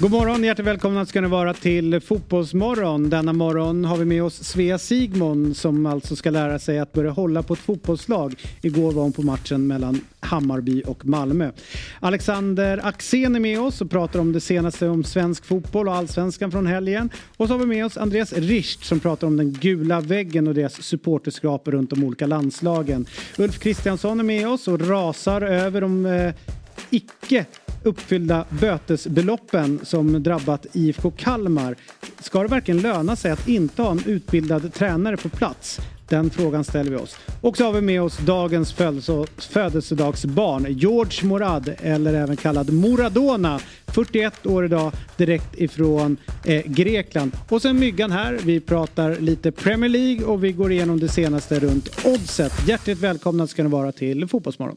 God morgon, hjärtligt välkomna ska ni vara till Fotbollsmorgon. Denna morgon har vi med oss Svea Sigmund som alltså ska lära sig att börja hålla på ett fotbollslag. Igår var hon på matchen mellan Hammarby och Malmö. Alexander Axén är med oss och pratar om det senaste om svensk fotboll och allsvenskan från helgen. Och så har vi med oss Andreas Richt som pratar om den gula väggen och deras supporterskap runt de olika landslagen. Ulf Kristiansson är med oss och rasar över de eh, icke uppfyllda bötesbeloppen som drabbat IFK Kalmar. Ska det verkligen löna sig att inte ha en utbildad tränare på plats? Den frågan ställer vi oss. Och så har vi med oss dagens födelsedagsbarn, George Morad, eller även kallad Moradona. 41 år idag, direkt ifrån eh, Grekland. Och sen Myggan här, vi pratar lite Premier League och vi går igenom det senaste runt Oddset. Hjärtligt välkomna ska ni vara till Fotbollsmorgon.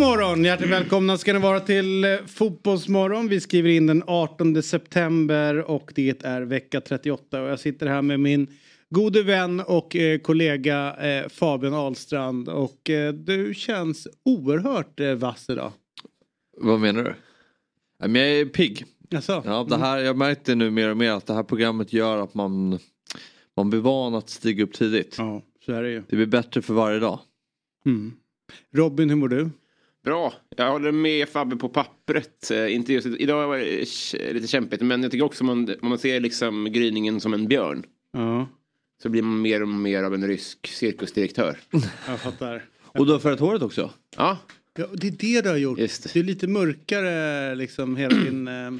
Morgon! Hjärtligt välkomna ska ni vara till eh, Fotbollsmorgon. Vi skriver in den 18 september och det är vecka 38 och jag sitter här med min gode vän och eh, kollega eh, Fabian Ahlstrand och du känns oerhört vass idag. Vad menar du? Jag är pigg. Jaså? Ja, det här, jag märkte nu mer och mer att det här programmet gör att man, man blir van att stiga upp tidigt. Ja, så är det ju. Det blir bättre för varje dag. Mm. Robin, hur mår du? Bra, jag håller med Fabbe på pappret. Eh, inte just, idag var det lite kämpigt men jag tycker också man, om man ser liksom gryningen som en björn. Ja, Så blir man mer och mer av en rysk cirkusdirektör. jag fattar. Och du har färgat håret också? Ja, Ja, det är det du har gjort. Just det. Du är lite mörkare liksom hela din eh,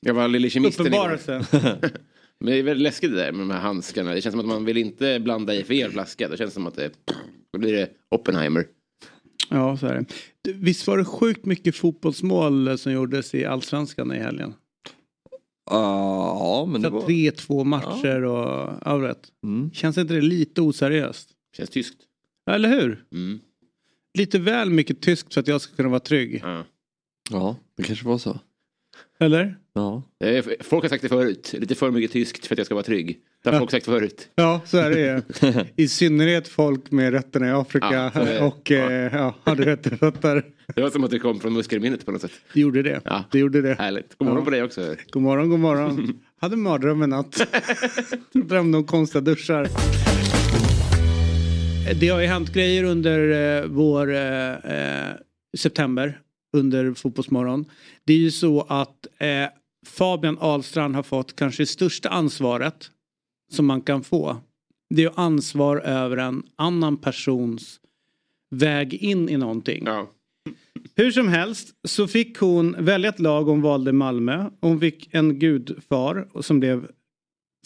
jag var lille kemisten igår. uppenbarelse. Men det är väldigt läskigt det där med de här handskarna. Det känns som att man vill inte blanda i fel flaska. Då känns det som att det, då blir det Oppenheimer. Ja, så är det. Visst var det sjukt mycket fotbollsmål som gjordes i Allsvenskan i helgen? Ja, men det Så var... 3-2 matcher och ja, rätt. Mm. Känns inte det lite oseriöst? Känns tyskt. Eller hur? Mm. Lite väl mycket tyskt för att jag ska kunna vara trygg. Ja. Ja, det kanske var så. Eller? Ja. Eh, Folk har sagt det förut. Lite för mycket tyskt för att jag ska vara trygg. Det har folk sagt förut. Ja, så är det. I synnerhet folk med rötterna i Afrika Ja, och eh, ja, hade rätt fötter. Det var som att det kom från muskelminnet på något sätt. Det gjorde det. Ja. Det gjorde det. Härligt. God morgon Ja. på dig också. God morgon, god morgon. Hade mardröm en natt. Drömde om konstiga duschar. Det har ju hänt grejer under eh, vår eh, eh, september. Under Fotbollsmorgon. Det är ju så att eh, Fabian Ahlstrand har fått kanske största ansvaret som man kan få. Det är ju ansvar över en annan persons väg in i någonting. Ja. Hur som helst så fick hon välja ett lag hon valde Malmö. Hon fick en gudfar som blev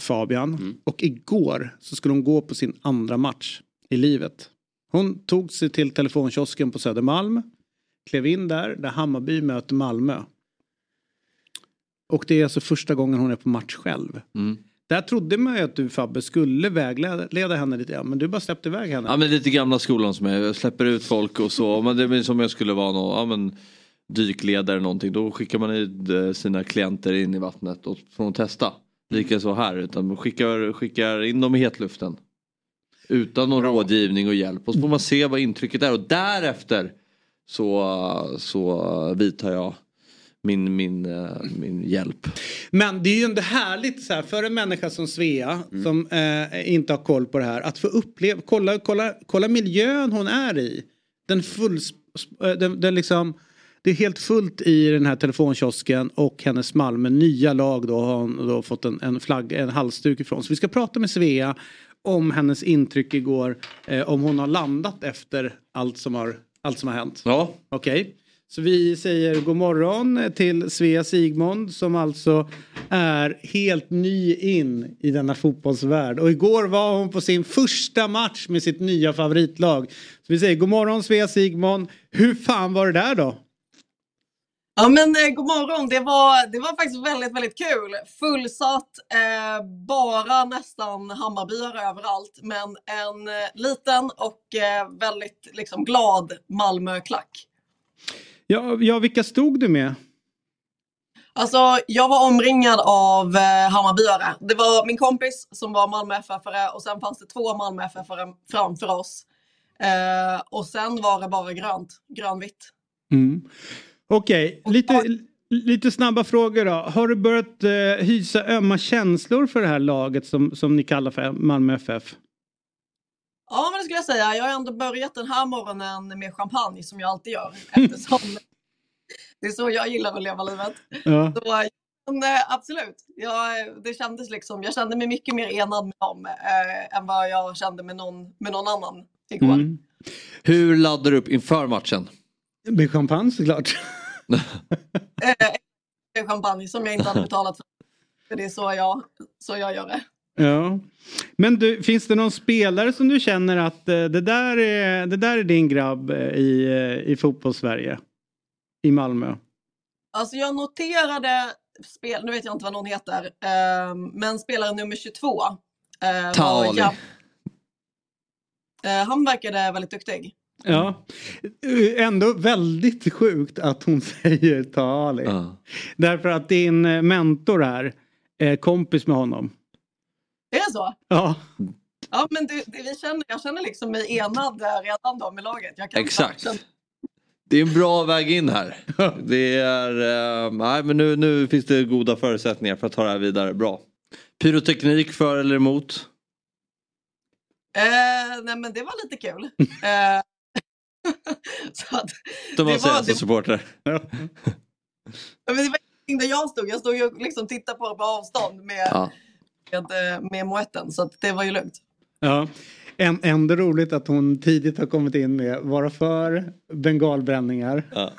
Fabian. Mm. Och igår så skulle hon gå på sin andra match i livet. Hon tog sig till telefonkiosken på Södermalm. Klev in där, där Hammarby möter Malmö. Och det är alltså första gången hon är på match själv. Mm. Där trodde man ju att du Fabbe skulle vägleda leda henne lite grann. Men du bara släppte iväg henne. ja, men lite gamla skolan som är. Jag släpper ut folk och så. Men det blir som jag skulle vara någon, ja, men, dykledare eller någonting. Då skickar man ut eh, sina klienter in i vattnet och får de testa. Lika så här. Utan man skickar, skickar in dem i hetluften. Utan någon rådgivning och hjälp. Och så får man se vad intrycket är. Och därefter så, så vidtar jag min, min, eh, min hjälp. Men det är ju ändå härligt så här, för en människa som Svea som eh, inte har koll på det här att få uppleva, kolla, kolla, kolla miljön hon är i. Den full, eh, den, den liksom, det är helt fullt i den här telefonkiosken och hennes Malmö nya lag då har hon då fått en, en flagg, en halsduk ifrån. Så vi ska prata med Svea om hennes intryck igår, eh, om hon har landat efter allt som har, allt som har hänt. Ja, Okej. Så vi säger god morgon till Svea Sigmund som alltså är helt ny in i denna fotbollsvärld. Och igår var hon på sin första match med sitt nya favoritlag. Så vi säger god morgon Svea Sigmund. Hur fan var det där då? Ja men eh, god morgon, det var, det var faktiskt väldigt, väldigt kul. Fullsatt, eh, bara nästan Hammarbyare överallt, men en eh, liten och eh, väldigt liksom, glad Malmöklack. Ja, ja, vilka stod du med? Alltså, jag var omringad av eh, Hammarbyare. Det var min kompis som var Malmö FF-are och sen fanns det två Malmö FF-are framför oss. Eh, och sen var det bara grönt, grönvitt. Mm. Okej, okay. lite, lite snabba frågor då. Har du börjat eh, hysa ömma känslor för det här laget som, som ni kallar för Malmö FF? Ja, men det skulle jag säga. Jag har ändå börjat den här morgonen med champagne som jag alltid gör eftersom det är så jag gillar att leva livet. Ja. Så, men, eh, absolut, jag, det kändes liksom, jag kände mig mycket mer enad med dem eh, än vad jag kände med någon, med någon annan igår. Mm. Hur laddar du upp inför matchen? Med champagne såklart. eh, champagne som jag inte hade betalat för. För det är så jag, så jag gör det. Ja. Men du, finns det någon spelare som du känner att eh, det, där är, det där är din grabb eh, i, eh, i fotbollssverige? I Malmö? Alltså jag noterade, spel, nu vet jag inte vad någon heter, eh, men spelare nummer 22. Eh, Tauli. Eh, han verkade väldigt duktig. Ja, ändå väldigt sjukt att hon säger Tali. Ja. Därför att din mentor är kompis med honom. Är det så? Ja. Ja men du, vi känner, jag känner liksom mig enad redan då med laget. Exakt. Det är en bra väg in här. Det är, uh, nej men nu, nu finns det goda förutsättningar för att ta det här vidare. Bra. Pyroteknik för eller emot? Uh, nej men det var lite kul. uh, så att, det var det... supporter. men det var ingenting där jag stod. Jag stod och liksom tittade på det på avstånd med, ja. med, med moetten. Så det var ju lugnt. Ja. Ändå roligt att hon tidigt har kommit in med vara för bengalbränningar. Ja.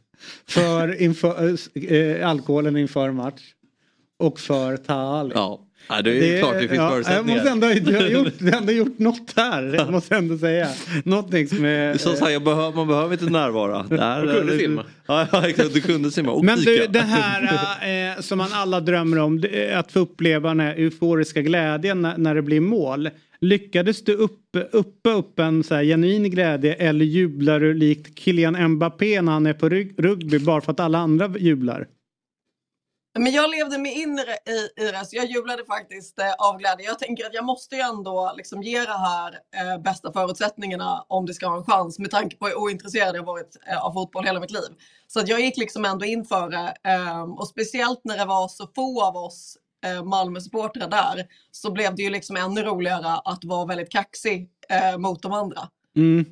för inför, äh, alkoholen inför match. Och för Taali. Ja. Ja, det är det, klart det finns ja, förutsättningar. Jag måste ändå ha gjort, ändå gjort något här. Jag måste ändå säga. Någonting som är... Så, så här, jag behöver, man behöver inte närvara. du kunde simma. Ja, exakt. Du kunde simma och Men du, det här äh, som man alla drömmer om. Att få uppleva den här euforiska glädjen när, när det blir mål. Lyckades du upp, uppa upp en så här genuin glädje eller jublar du likt Kylian Mbappé när han är på rugby bara för att alla andra jublar? Men jag levde mig in i, i, det, så jag jublade faktiskt eh, av glädje. Jag tänker att jag måste ju ändå liksom ge det här eh, bästa förutsättningarna om det ska ha en chans med tanke på hur ointresserad jag varit eh, av fotboll hela mitt liv. Så att jag gick liksom ändå in för det eh, och speciellt när det var så få av oss eh, Malmö-supportrar där så blev det ju liksom ännu roligare att vara väldigt kaxig eh, mot de andra. Mm.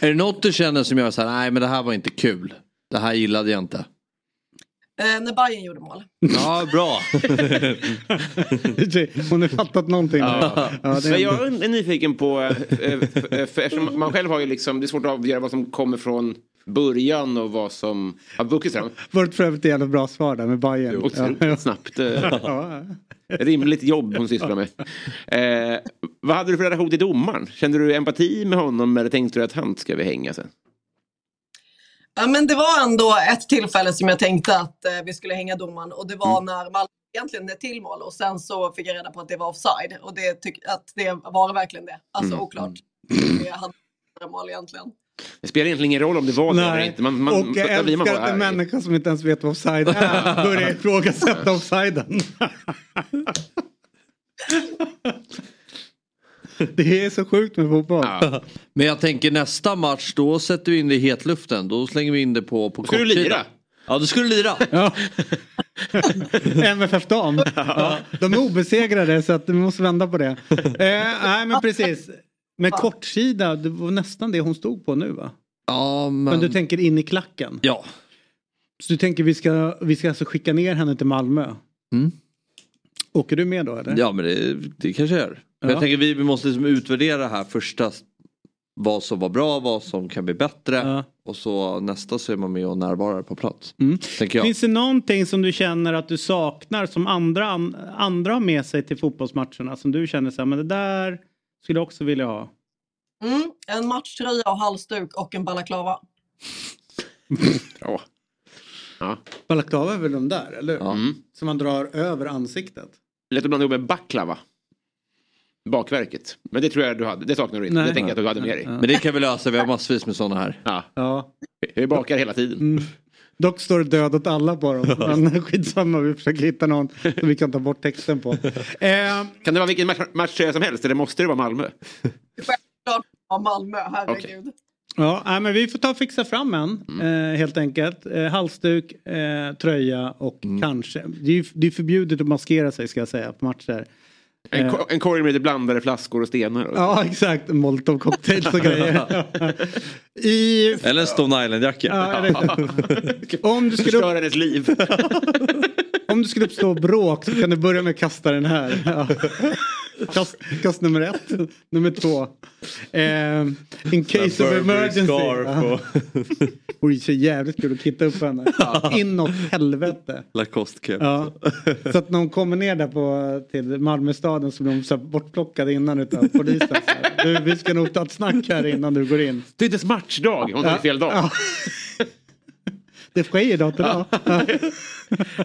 Är det något du känner som gör så här, nej men det här var inte kul. Det här gillade jag inte. Eh, när Bayern gjorde mål. Ja, bra. Hon har fattat någonting. Ja. Ja, är... Jag är nyfiken på, eh, eh, för eftersom man själv har ju liksom, det är svårt att avgöra vad som kommer från början och vad som har vuxit fram. Var det för övrigt ett jävla bra svar där med Bayern. Otroligt ja. snabbt. Eh, rimligt jobb hon sysslar med. Eh, vad hade du för relation till domaren? Kände du empati med honom eller tänkte du att han ska vi hänga sen? Ja, men det var ändå ett tillfälle som jag tänkte att eh, vi skulle hänga domaren och det var mm. när Malmö egentligen ett till mål och sen så fick jag reda på att det var offside och det tyck, att det var verkligen det. Alltså mm. oklart. Mm. Jag hade mål egentligen. Det spelar egentligen ingen roll om det var det eller inte. Man, man, och jag älskar att en människa som inte ens vet vad offside är börjar ifrågasätta offsiden. Det är så sjukt med fotboll. Ja. Men jag tänker nästa match då sätter vi in det i hetluften. Då slänger vi in det på, på Ska du lira? Ja, du lira. Ja. MFF Dam. Ja. De är obesegrade så att vi måste vända på det. Eh, nej men precis. Men kortsida, det var nästan det hon stod på nu va? Ja men... Men du tänker in i klacken? Ja. Så du tänker vi ska, vi ska alltså skicka ner henne till Malmö? Mm. Åker du med då eller? Ja men det, det kanske jag gör. Ja. Jag tänker vi, vi måste liksom utvärdera här första vad som var bra, vad som kan bli bättre. Ja. Och så nästa så är man med och närvarar på plats. Mm. Finns det någonting som du känner att du saknar som andra, andra har med sig till fotbollsmatcherna? Som du känner så här, men det där skulle jag också vilja ha. Mm, en matchtröja och halsduk och en balaklava. ja. Ja. Balaklava är väl de där, eller hur? Mm. Som man drar över ansiktet. Lätt att blanda ihop med baklava. Bakverket. Men det tror jag du hade. Det saknar du inte. Nej. Det tänker jag att du hade med dig. Ja. Men det kan vi lösa, vi har massvis med sådana här. Ja. Ja. Vi bakar hela tiden. Mm. Dock står det död åt alla på dem. Men skitsamma, vi försöker hitta någon som vi kan ta bort texten på. Eh, Kan det vara vilken match, matchtröja som helst eller måste det vara Malmö? Självklart av Malmö, herregud. ja, nej, men vi får ta och fixa fram en Mm. eh, helt enkelt. Eh, halsduk, eh, tröja och Mm. kanske. Det är, det är förbjudet att maskera sig ska jag säga på matcher. En, ko- en korg med lite blandade flaskor och stenar. Och... Ja exakt, molotov cocktails och grejer. I, Eller en Stone Island-jacka. ja, om, du skulle Förstör upp, hennes liv. om det skulle uppstå bråk så kan du börja med att kasta den här. Kast, kast nummer ett. Nummer två. Eh, in case of emergency. Ja. Vore så jävligt kul att kitta upp henne. Inåt helvete. Lacoste-keps. Ja. Så att när hon kommer ner där på, till Malmöstaden så blir de så här bortplockade innan utav polisen. Du, vi ska nog ta ett snack här innan du går in. Det är inte ens matchdag. Hon tagit fel dag. Ja. Det sker dag till dag. Ja.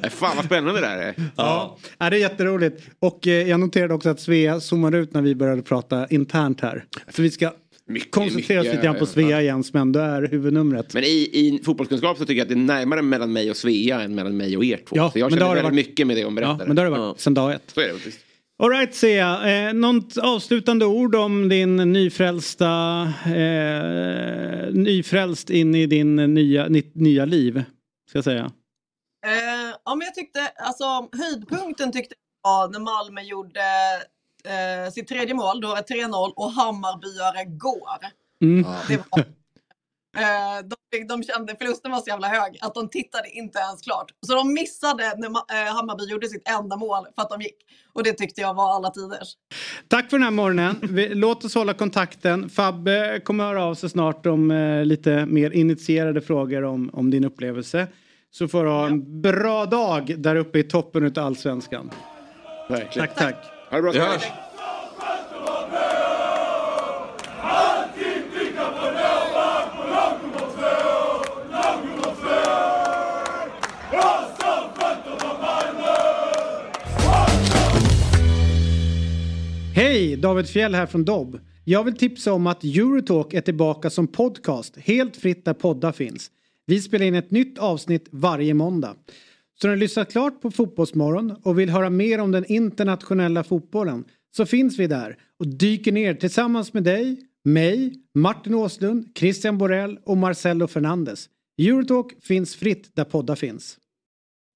Nej, Fan vad spännande det här är. Ja. Ja, det är jätteroligt. Och eh, jag noterade också att Svea zoomade ut när vi började prata internt här. För vi ska Mycket, koncentrera oss lite grann på Svea igen som ändå är huvudnumret. Men i, i fotbollskunskap så tycker jag att det är närmare mellan mig och Svea än mellan mig och er två. Ja, så jag känner väldigt varit. mycket med det hon Ja, berättade. men det har det varit sedan dag ett. Så är det faktiskt. Alright Svea, eh, något avslutande ord om din nyfrälsta, eh, nyfrälst in i din nya, nya liv? Ska jag säga. Eh, ja, men jag tyckte, alltså höjdpunkten tyckte jag var när Malmö gjorde eh, sitt tredje mål, då var det 3-0 och Hammarbyare går. Mm. Det var, de, fick- de kände förlusten var så jävla hög att de tittade inte ens klart. Så de missade när eh, Hammarby gjorde sitt enda mål för att de gick. Och det tyckte jag var alla tiders. Tack för den här morgonen. Låt oss hålla kontakten. Fabbe kommer höra av sig snart om eh, lite mer initierade frågor om, om din upplevelse. Så får du ha en bra dag där uppe i toppen utav allsvenskan. Verkligen. Tack, tack. Ha det bra. Hej, David Fjell här från Dobb. Jag vill tipsa om att Eurotalk är tillbaka som podcast, helt fritt där poddar finns. Vi spelar in ett nytt avsnitt varje måndag. Så när du lyssnat klart på Fotbollsmorgon och vill höra mer om den internationella fotbollen så finns vi där och dyker ner tillsammans med dig, mig, Martin Åslund, Christian Borell och Marcelo Fernandes. Eurotalk finns fritt där poddar finns.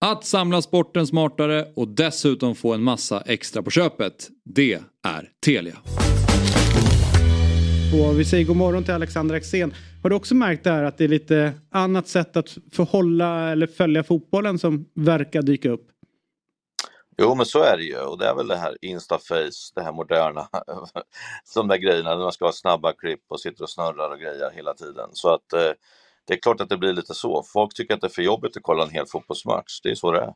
att samla sporten smartare och dessutom få en massa extra på köpet, det är Telia. Och vi säger god morgon till Alexander Axén. Har du också märkt det här att det är lite annat sätt att förhålla eller följa fotbollen som verkar dyka upp? Jo, men så är det ju. Och det är väl det här Instaface, det här moderna. De där grejerna när man ska ha snabba klipp och sitter och snurrar och grejer hela tiden. Så att eh, det är klart att det blir lite så. Folk tycker att det är för jobbigt att kolla en hel fotbollsmatch. Det är så det är.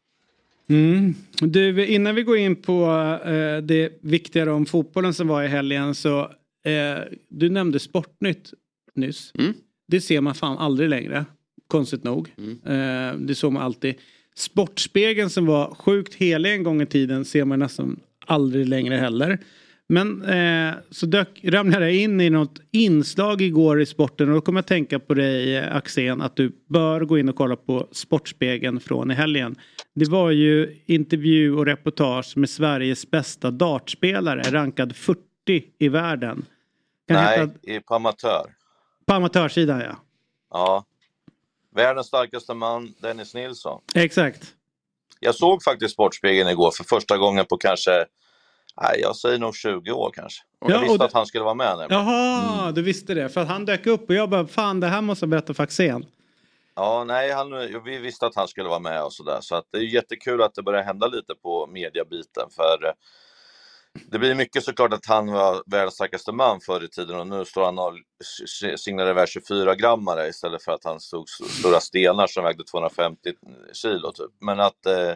Mm. Du, innan vi går in på eh, det viktigare om fotbollen som var i helgen så eh, du nämnde Sportnytt nyss. Mm. Det ser man fan aldrig längre. Konstigt nog. Eh, det såg man alltid. Sportspegeln som var sjukt helig en gång i tiden ser man nästan aldrig längre heller. Men eh, så dök, ramlade jag in i något inslag igår i sporten och då kommer jag tänka på dig eh, Axén att du bör gå in och kolla på Sportspegeln från i helgen. Det var ju intervju och reportage med Sveriges bästa dartspelare rankad 40 i världen. Kan Nej, heta, på amatör. på amatörsidan ja. Ja. Världens starkaste man, Dennis Nilsson. Exakt. Jag såg faktiskt Sportspegeln igår för första gången på kanske, nej, jag säger nog 20 år kanske. Och Ja, jag visste och det- att han skulle vara med nämligen. Jaha, du visste det. För att han dök upp och jag bara fan det här måste jag berätta för Axén. Ja, nej, han, vi visste att han skulle vara med och sådär. Så att det är jättekul att det börjar hända lite på mediabiten. För eh, det blir mycket såklart att han var världens starkaste man förr i tiden och nu står han och signerar iväg 24 grammare istället för att han stod stora stenar som vägde 250 kilo. Typ. Men att eh,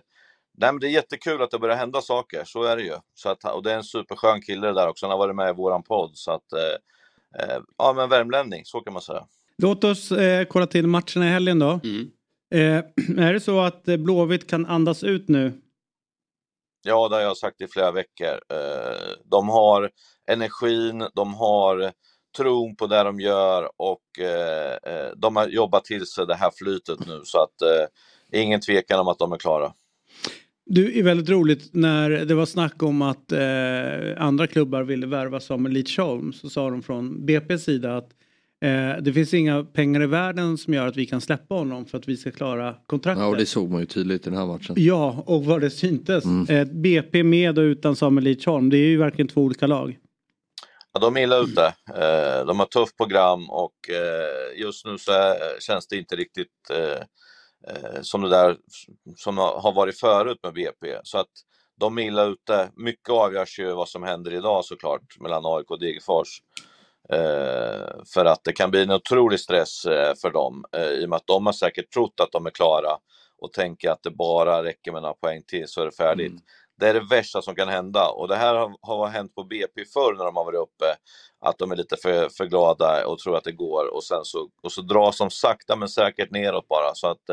nej, men det är jättekul att det börjar hända saker, så är det ju. Så att, och det är en superskön kille där också, han har varit med i våran podd. Så att, eh, eh ja men värmlänning, så kan man säga. Låt oss eh, kolla till matcherna i helgen då. Mm. Eh, är det så att eh, Blåvitt kan andas ut nu? Ja, det har jag sagt i flera veckor. Eh, de har energin, de har tron på det de gör och de har jobbat till sig det här flytet nu så att ingen tvekan om att de är klara. Du, är väldigt roligt när det var snack om att eh, andra klubbar ville värva Samuel Lidsholm så sa de från BP's sida att Eh, det finns inga pengar i världen som gör att vi kan släppa honom för att vi ska klara kontraktet. Ja och det såg man ju tydligt i den här matchen. Ja och vad det syntes. Mm. Eh, BP med och utan Samuel Lidsholm det är ju verkligen två olika lag. Ja, de är illa ute. Eh, de har tufft program och eh, just nu så är, känns det inte riktigt eh, eh, Eh, som det där som har varit förut med BP. Så att de är illa ute. Mycket avgörs ju vad som händer idag såklart mellan AIK och Degerfors. Eh, för att det kan bli en otrolig stress eh, för dem eh, i och med att de har säkert trott att de är klara och tänker att det bara räcker med några poäng till så är det färdigt. Mm. Det är det värsta som kan hända och det här har, har hänt på BP förr när de har varit uppe. Att de är lite för, för glada och tror att det går och sen så, och så dras de sakta men säkert neråt bara. Så att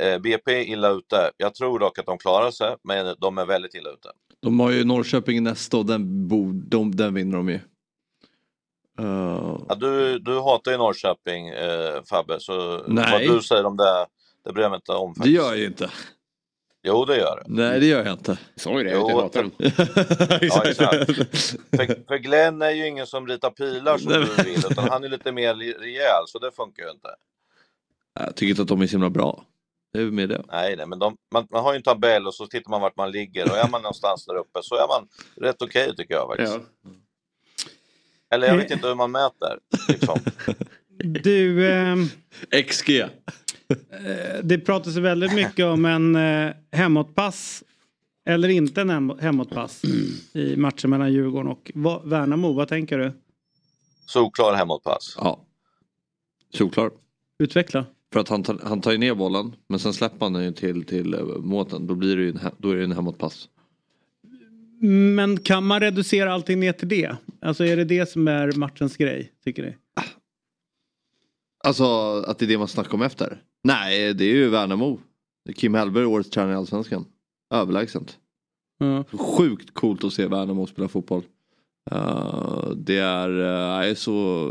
eh, BP är illa ute. Jag tror dock att de klarar sig men de är väldigt illa ute. De har ju Norrköping nästa och den, de, den vinner de ju. Uh... Ja, du, du hatar ju Norrköping eh, Fabbe, så Nej. vad du säger om det, det bryr jag mig inte om. Faktiskt. Det gör jag ju inte. Jo, det gör det. Nej, det gör jag inte. Sa ju det, jo, jag hatar dem. ja, exakt. För, för Glenn är ju ingen som ritar pilar som du vill, utan han är lite mer rejäl, så det funkar ju inte. Jag tycker inte att de är så himla bra. Det är med det. Nej, nej men de, man, man, har ju en tabell och så tittar man vart man ligger och är man någonstans där uppe så är man rätt okej okay, tycker jag faktiskt. Ja. Eller jag vet inte hur man mäter. Liksom. Du... Eh, XG. Eh, det pratas väldigt mycket om en eh, hemåtpass eller inte en hemåtpass i matchen mellan Djurgården och Värnamo. Vad tänker du? Solklar hemåtpass. Ja. Solklar. Utveckla. För att han tar, han tar ju ner bollen men sen släpper han den ju till, till uh, måten. Då, blir det ju en, då är det en hemåtpass. Men kan man reducera allting ner till det? Alltså är det det som är matchens grej, tycker ni? Alltså att det är det man snackar om efter? Nej, det är ju Värnamo. Kim Hellberg, årets tränare i Allsvenskan. Överlägset. Mm. Sjukt coolt att se Värnamo spela fotboll. Uh, det är, uh, är så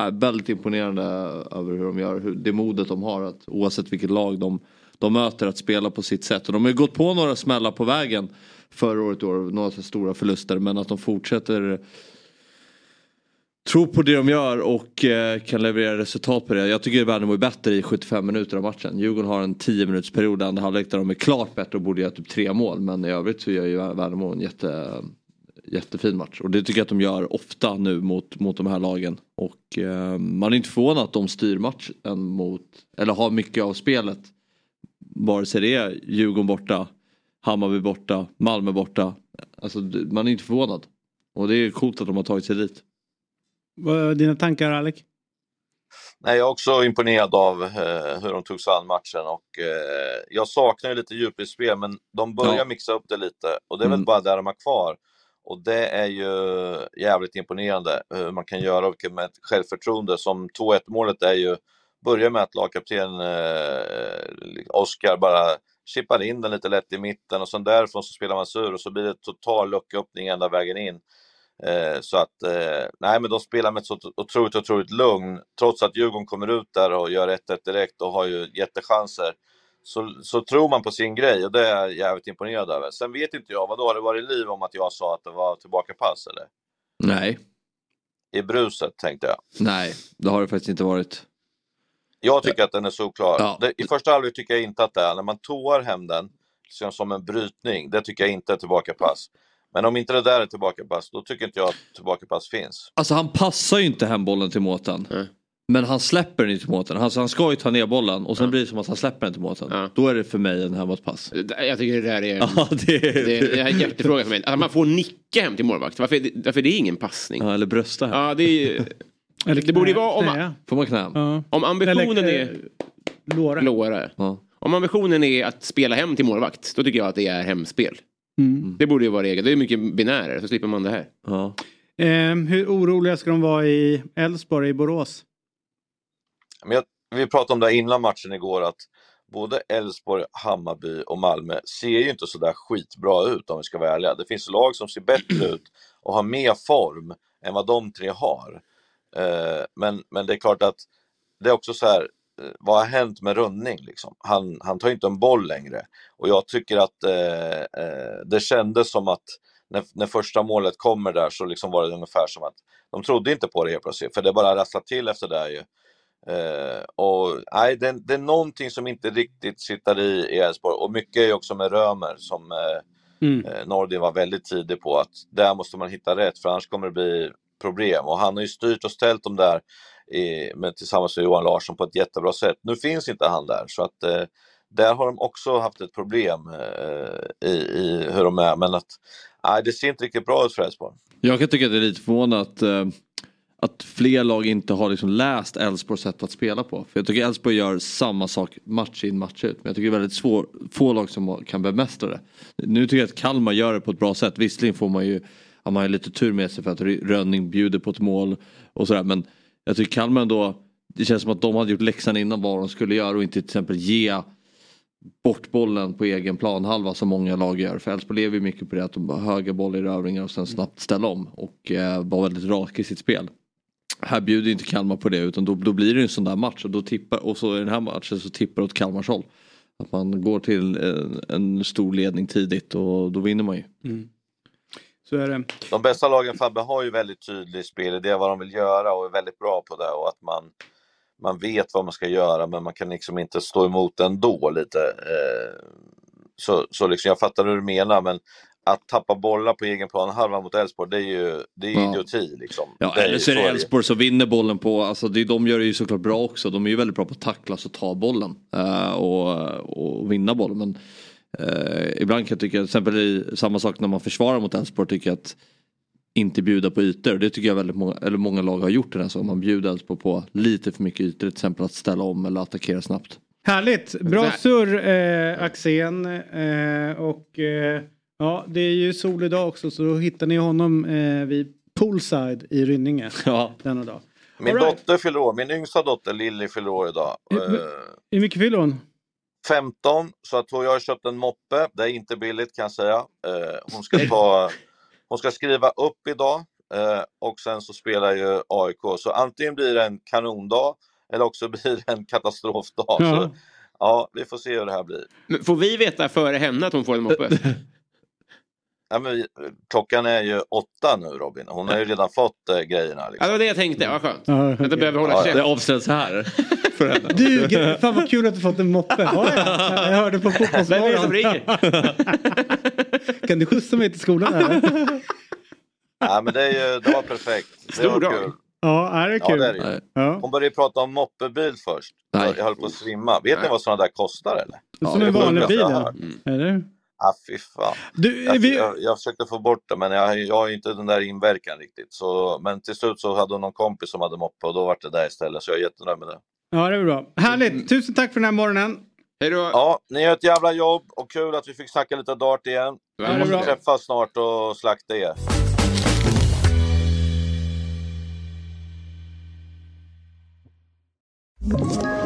uh, väldigt imponerande över hur de gör, hur, det modet de har att oavsett vilket lag de, de möter att spela på sitt sätt. Och de har ju gått på några smällar på vägen förra året i år, några stora förluster men att de fortsätter Tror på det de gör och eh, kan leverera resultat på det. Jag tycker Värnamo är bättre i 75 minuter av matchen. Djurgården har en 10 minuters period andra halvlek där de är klart bättre och borde göra typ tre mål. Men i övrigt så gör ju Värnamo en jätte, jättefin match. Och det tycker jag att de gör ofta nu mot, mot de här lagen. Och eh, man är inte förvånad att de styr matchen mot, eller har mycket av spelet. Vare sig det är Djurgården borta, Hammarby borta, Malmö borta. Alltså man är inte förvånad. Och det är coolt att de har tagit sig dit. Vad är dina tankar Alec? Nej, jag är också imponerad av eh, hur de tog sig an matchen och eh, jag saknar ju lite djupledsspel men de börjar ja. mixa upp det lite och det är mm. väl bara det de har kvar. Och det är ju jävligt imponerande hur man kan göra med ett självförtroende som 2-1 målet är ju, börjar med att lagkapten eh, Oskar bara chippar in den lite lätt i mitten och sen därifrån så spelar man sur och så blir det total lucköppning ända vägen in. Eh, så att, eh, nej men de spelar med ett så otroligt, otroligt lugn. Trots att Djurgården kommer ut där och gör 1-1 direkt och har ju jättechanser. Så, så tror man på sin grej och det är jag jävligt imponerad över. Sen vet inte jag, vad då har det varit liv om att jag sa att det var tillbakapass eller? Nej. I bruset tänkte jag. Nej, det har det faktiskt inte varit. Jag tycker att den är solklar. Ja. Det, I första halvlek tycker jag inte att det är. När man toar hem den som en brytning, det tycker jag inte är tillbakapass. Men om inte det där är tillbakapass, då tycker inte jag att tillbakapass finns. Alltså han passar ju inte hem bollen till måten. Mm. Men han släpper den inte till målvakten. Alltså han ska ju ta ner bollen och sen blir det som att han släpper den till målvakten. Ja. Då är det för mig en hemåtpass. Jag tycker det där är, Ja, det är... det är, det är en jättefråga för mig. Att man får nicka hem till målvakt. Varför är det, varför är det ingen passning? Ja, eller brösta här. Ja, det, är, Eller det borde ju vara om, knä. Får man knä? Ja. om ambitionen Eller, är... eh, Låra. Låra. Ja. Om ambitionen är att spela hem till målvakt, då tycker jag att det är hemspel. Mm. Det borde ju vara regel. Det är mycket binärer, så slipper man det här. Ja. Eh, hur oroliga ska de vara i Elfsborg, i Borås? Men jag, vi pratade om det här innan matchen igår att både Elfsborg, Hammarby och Malmö ser ju inte sådär skitbra ut om vi ska vara ärliga. Det finns lag som ser bättre ut och har mer form än vad de tre har. Eh, men, men det är klart att det är också så här, vad har hänt med Rönning liksom? Han, han tar inte en boll längre och jag tycker att eh, eh, det kändes som att när, när första målet kommer där så liksom var det ungefär som att de trodde inte på det helt plötsligt, för det bara rasslade till efter det ju. Eh, och nej, det, det är någonting som inte riktigt sitter i i Elfsborg och mycket är också med Römer som eh, Mm. eh, Nordin var väldigt tidig på att där måste man hitta rätt för annars kommer det bli problem och han har ju styrt och ställt dem där i, med, tillsammans med Johan Larsson på ett jättebra sätt. Nu finns inte han där så att eh, där har de också haft ett problem eh, i, i hur de är men att nej, det ser inte riktigt bra ut för Elfsborg. Jag kan tycka att det är lite förvånande att, eh, att fler lag inte har liksom läst Elfsborgs sätt att spela på. För jag tycker Elfsborg gör samma sak match in match ut. Men jag tycker det är väldigt svår, få lag som kan bemästra det. Nu tycker jag att Kalmar gör det på ett bra sätt. Visserligen får man ju, har man ju lite tur med sig för att Rönning bjuder på ett mål och sådär. Men jag tycker Kalmar ändå, det känns som att de hade gjort läxan innan vad de skulle göra och inte till exempel ge bort bollen på egen planhalva som många lag gör. För Elfsborg lever ju mycket på det att de har höga bollerövringar och sen snabbt ställa om och eh, vara väldigt rak i sitt spel. Här bjuder inte Kalmar på det utan då, då blir det en sån där match och då tippar och så i den här matchen så tippar det åt Kalmars håll. Att man går till en, en stor ledning tidigt och då vinner man ju. Mm. Så är det. De bästa lagen Fabbe har ju väldigt tydlig spelidé vad de vill göra och är väldigt bra på det och att man, man vet vad man ska göra men man kan liksom inte stå emot ändå lite. Eh, så, så liksom, jag fattar hur du menar men att tappa bollar på egen plan halva mot Elfsborg det är ju det är Ja. idioti liksom. Ja, det eller så är det. Elfsborg som vinner bollen på, alltså det, de gör det ju såklart bra också. De är ju väldigt bra på att tacklas och ta bollen eh, och, och vinna bollen. Men eh, ibland kan jag tycka, till exempel i samma sak när man försvarar mot Elfsborg, tycker jag att inte bjuda på ytor. Det tycker jag väldigt många, eller många lag har gjort den här säsongen. Man bjuder Elfsborg på lite för mycket ytor, till exempel att ställa om eller attackera snabbt. Härligt, bra surr eh, Axén. Eh, och eh, ja, det är ju sol idag också så då hittar ni honom eh, vid poolside i Rynninge Ja. denna dag. Min right. dotter fyller år, min yngsta dotter Lilly fyller år idag. Hur mycket fyller hon? 15, så att jag har köpt en moppe. Det är inte billigt kan jag säga. Eh, hon, ska ta, hon ska skriva upp idag eh, och sen så spelar ju AIK. Så antingen blir det en kanondag eller också blir det en katastrofdag. Ja. Så, ja, vi får se hur det här blir. Men Får vi veta före henne att hon får en moppe? Ja, men klockan är ju åtta nu Robin. Hon har ju redan fått eh, grejerna. Ja, det Liksom. var det jag tänkte. Vad skönt. Ja, Att jag okej. behöver hålla Ja, käft. Det avslöjas här för henne. Du, fan vad kul att du fått en moppe. Ja, ja. Jag hörde på Vem är det som Fotbollsmorgon. ringer? Kan du skjutsa mig till skolan? Eller? Ja, men det, är ju, det var perfekt. Det Stor var dag. kul. Ja, är det Ja, kul? det är det. Ja. Hon började prata om moppebil först. Nej. Jag höll på att svimma. Vet ni Nej. vad sådana där kostar eller? Som det en är vanlig bil jag har ja. Eller? Ah, fy fan. Du, Jag, vi, jag, jag försökte få bort det men jag, jag har inte den där inverkan riktigt. Så, men till slut så hade hon någon kompis som hade moppe och då var det där istället. Så jag är jättenöjd med det. Ja, det är bra. Härligt. Tusen tack för den här morgonen. Hej då. Ja, ni gör ett jävla jobb och kul att vi fick snacka lite dart igen. Vi måste bra. träffas snart och slakta er. Ett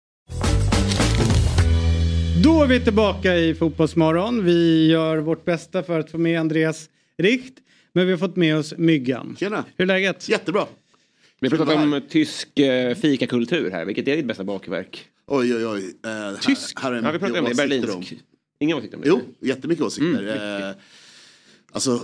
Då är vi tillbaka i Fotbollsmorgon. Vi gör vårt bästa för att få med Andreas Richt. Men vi har fått med oss Myggan. Tjena. Hur är läget? Jättebra. Vi har pratat om tysk eh, fikakultur här. Vilket är ditt bästa bakverk? Oj, oj, oj. Eh, Tysk? Här, här är Ja, vi pratar om det. Berlinsk. Inga åsikter om det? Jo, jättemycket åsikter. Mm, eh, alltså,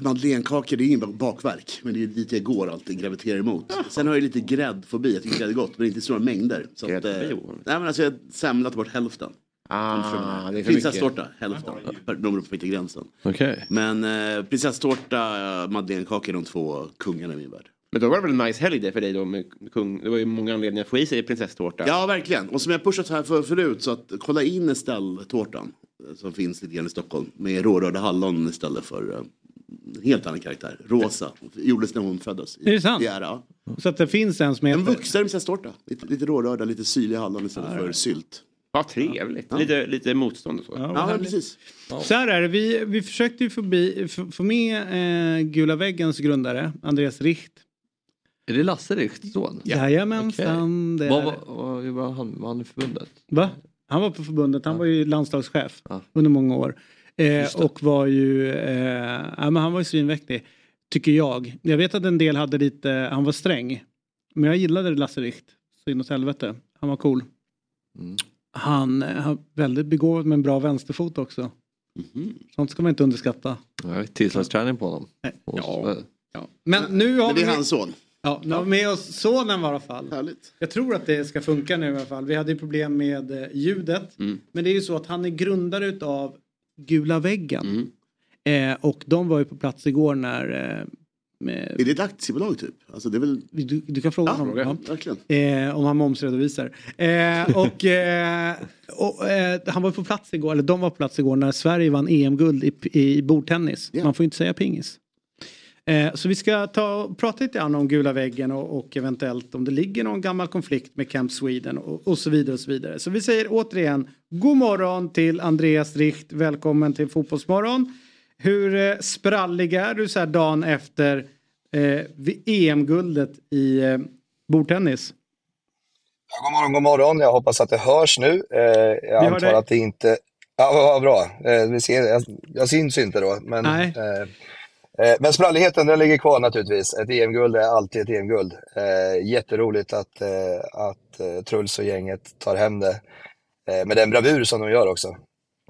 madeleinekakor det är ingen bakverk. Men det är dit jag går alltid, graviterar emot. Sen har jag lite gräddfobi. Jag tycker grädd är gott, men inte i stora mängder. Så att, eh, nej, men alltså, jag semlat bort hälften. Ah, Prinsesstårta, hälften. Per- De beror på gränsen. Okej. Men eh, prinsesstårta, eh, madeleinekakor är de två kungarna i min värld. Men då var det väl en nice helg det för dig då med kung. Det var ju många anledningar att få i sig prinsesstårta. Ja, verkligen. Och som jag pushat här för, förut, så att kolla in Estelle-tårtan. eh, Som finns lite grann i Stockholm. Med rårörda hallon istället för eh, en helt annan karaktär. Rosa. Gjordes när hon föddes. i- Är det sant? i ära. Så att det finns en som En heter... vuxen prinsesstårta. Lite, lite rårörda, lite syrliga hallon istället för sylt. Ja, trevligt. Ja. Lite, lite motstånd och så. Ja, men precis. Så här är det, vi, vi försökte ju få, bi, få, med eh, Gula väggens grundare, Andreas Richt. Är det Lasse Richts son? Jajamensan, det Vad är var, vad var han, var han i förbundet? Va? Han var på förbundet, han var ju landslagschef Ja. under många år. Eh, och var ju, eh, ja, men han var ju svinmäktig. Tycker jag. Jag vet att en del hade lite, han var sträng. Men jag gillade Lasse Richt. Så inåt helvete. Han var cool. Mm. Han eh, har väldigt begåvad med en bra vänsterfot också. Sånt ska man inte underskatta. Ja, Tillslagsträning på honom. Ja. Ja. Men nu har Men det vi är med, hans son. ja, nu har vi med oss sonen i alla fall. Härligt. Jag tror att det ska funka nu i alla fall. Vi hade ju problem med eh, ljudet. Mm. Men det är ju så att han är grundare utav Gula väggen. Mm. Eh, och de var ju på plats igår när... Eh, med, Är det ett aktiebolag typ? Alltså det är väl... du, du kan fråga Ja, honom. Ja. verkligen. Eh, om han momsredovisar. Eh, och eh, och eh, han var på plats igår, eller de var på plats igår när Sverige vann EM-guld i, i bordtennis. Ja. Man får inte säga pingis. Eh, så vi ska ta prata lite grann om gula väggen och, och eventuellt om det ligger någon gammal konflikt med Camp Sweden och, och så vidare och så vidare. Så vi säger återigen god morgon till Andreas Richt. Välkommen till Fotbollsmorgon. Hur eh, sprallig är du så här dagen efter eh, EM-guldet i eh, bordtennis? Ja, god morgon, god morgon. Jag hoppas att det hörs nu. Eh, jag hör antar att det inte... Ja, vad bra. Eh, vi ser, jag, jag syns inte då. Men, Nej. eh, eh, men spralligheten den ligger kvar naturligtvis. Ett EM-guld är alltid ett EM-guld. Eh, jätteroligt att, eh, att Truls och gänget tar hem det. Med den bravur som de gör också.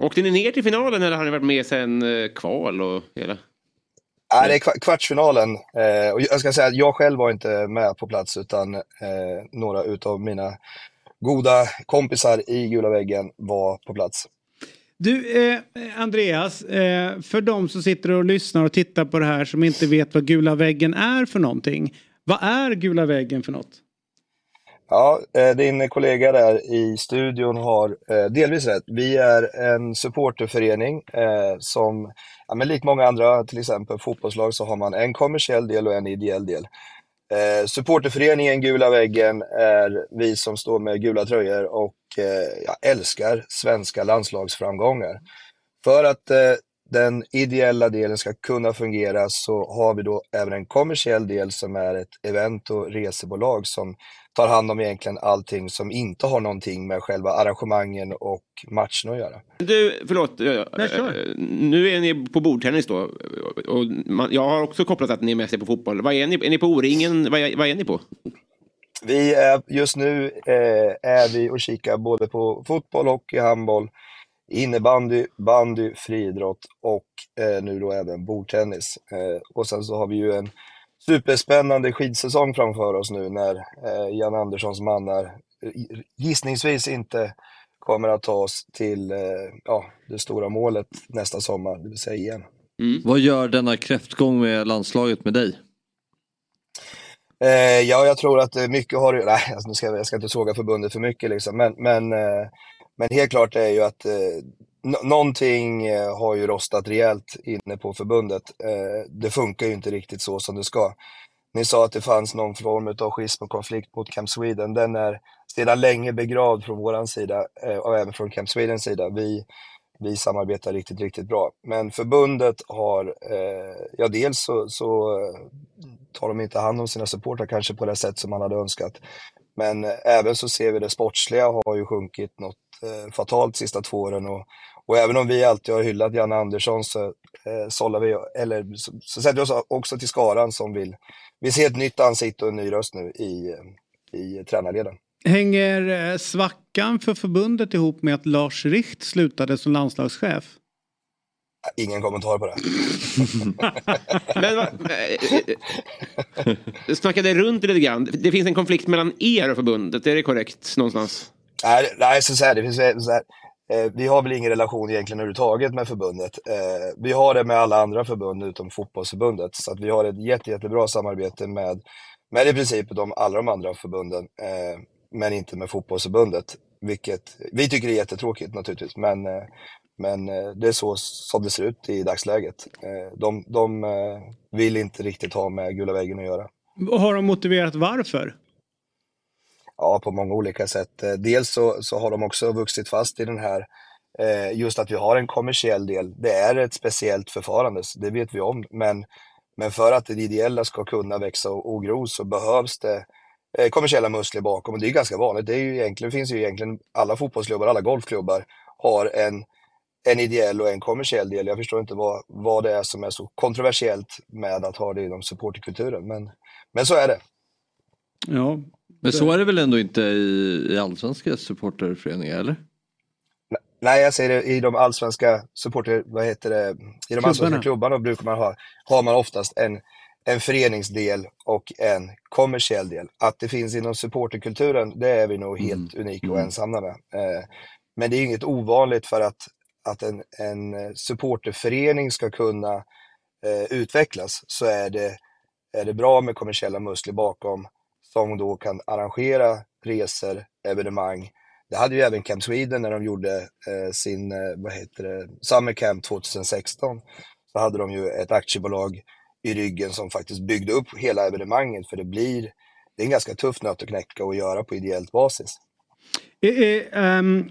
Åkte ni ner till finalen eller har ni varit med sen eh, kval och hela? Nej, det är kva- kvartsfinalen. Eh, och jag ska säga att jag själv var inte med på plats utan eh, några utav mina goda kompisar i gula väggen var på plats. Du, eh, Andreas, eh, för de som sitter och lyssnar och tittar på det här som inte vet vad gula väggen är för någonting. Vad är gula väggen för något? Ja, eh, din kollega där i studion har eh, delvis rätt. Vi är en supporterförening eh, som, ja, men likt många andra, till exempel fotbollslag, så har man en kommersiell del och en ideell del. Eh, supporterföreningen Gula väggen är vi som står med gula tröjor och eh, jag älskar svenska landslagsframgångar. För att eh, den ideella delen ska kunna fungera så har vi då även en kommersiell del som är ett event och resebolag som tar hand om egentligen allting som inte har någonting med själva arrangemangen och matchen att göra. Du, förlåt. Nej, eh, nu är ni på bordtennis då. Och man, jag har också kopplat att ni är med sig på fotboll. Vad är ni, är ni på O-ringen? Vad är, vad är ni på? Vi är just nu eh, är vi och kikar både på fotboll, hockey, handboll, innebandy, bandy, friidrott och eh, nu då även bordtennis. Eh, och sen så har vi ju en superspännande skidsäsong framför oss nu när eh, Jan Anderssons mannar eh, gissningsvis inte kommer att ta oss till eh, ja, det stora målet nästa sommar, det vill säga EM. Vad gör denna kräftgång med landslaget med dig? Eh, ja, jag tror att eh, mycket har Nej, alltså, nu ska jag, jag ska inte såga förbundet för mycket liksom, men, men, eh, men helt klart är ju att eh, någonting eh, har ju rostat rejält inne på förbundet. Eh, det funkar ju inte riktigt så som det ska. Ni sa att det fanns någon form av schism och konflikt mot Camp Sweden. Den är sedan länge begravd från våran sida eh, och även från Camp Swedens sida. Vi, vi samarbetar riktigt, riktigt bra. Men förbundet har, eh, ja dels så, så eh, tar de inte hand om sina supportrar kanske på det sätt som man hade önskat. Men eh, även så ser vi det sportsliga har ju sjunkit något eh, fatalt sista två åren och, och även om vi alltid har hyllat Janne Andersson så, eh, sållar vi, eller, så, så sätter vi oss också till skaran som vill, vi ser ett nytt ansikte och en ny röst nu i, eh, i tränarleden. Hänger eh, svackan för förbundet ihop med att Lars Richt slutade som landslagschef? Ingen kommentar på det. Men va, eh, eh, snackade runt det lite grann. Det finns en konflikt mellan er och förbundet, är det korrekt någonstans? Nej, nej så, så här, det finns så här, eh, vi har väl ingen relation egentligen överhuvudtaget med förbundet. Eh, vi har det med alla andra förbund utom fotbollsförbundet. Så att vi har ett jätte, jättebra samarbete med, med i princip de, alla de andra förbunden. Eh, men inte med fotbollsförbundet. Vilket vi tycker är jättetråkigt naturligtvis. Men, eh, men eh, det är så som det ser ut i dagsläget. Eh, de, de eh, vill inte riktigt ha med gula väggen att göra. Och Har de motiverat varför? Ja, på många olika sätt. Eh, dels så, så har de också vuxit fast i den här, eh, just att vi har en kommersiell del. Det är ett speciellt förfarande, så det vet vi om. Men, men för att det ideella ska kunna växa och, och gro så behövs det eh, kommersiella muskler bakom. Och det är ganska vanligt. Det, är ju egentligen, finns ju egentligen alla fotbollsklubbar, alla golfklubbar har en, en ideell och en kommersiell del. Jag förstår inte vad, vad det är som är så kontroversiellt med att ha det inom supporterkulturen. Men, men så är det. Ja. Men så är det väl ändå inte i, i allsvenska supporterföreningar eller? Nej, jag säger det, i de allsvenska supporter, vad heter det, i de allsvenska Klubbarna. brukar man ha, har man oftast en, en föreningsdel och en kommersiell del. Att det finns inom supporterkulturen, det är vi nog helt unika och Mm. ensamma med. Eh, men det är inget ovanligt för att, att en, en supporterförening ska kunna eh, utvecklas så är det, är det bra med kommersiella muskler bakom som då kan arrangera resor, evenemang. Det hade ju även Camp Sweden när de gjorde eh, sin, eh, vad heter det, Summer Camp 2016. Så hade de ju ett aktiebolag i ryggen som faktiskt byggde upp hela evenemanget för det blir, det är en ganska tuff nöt att knäcka och göra på ideellt basis. Eh, eh, ehm,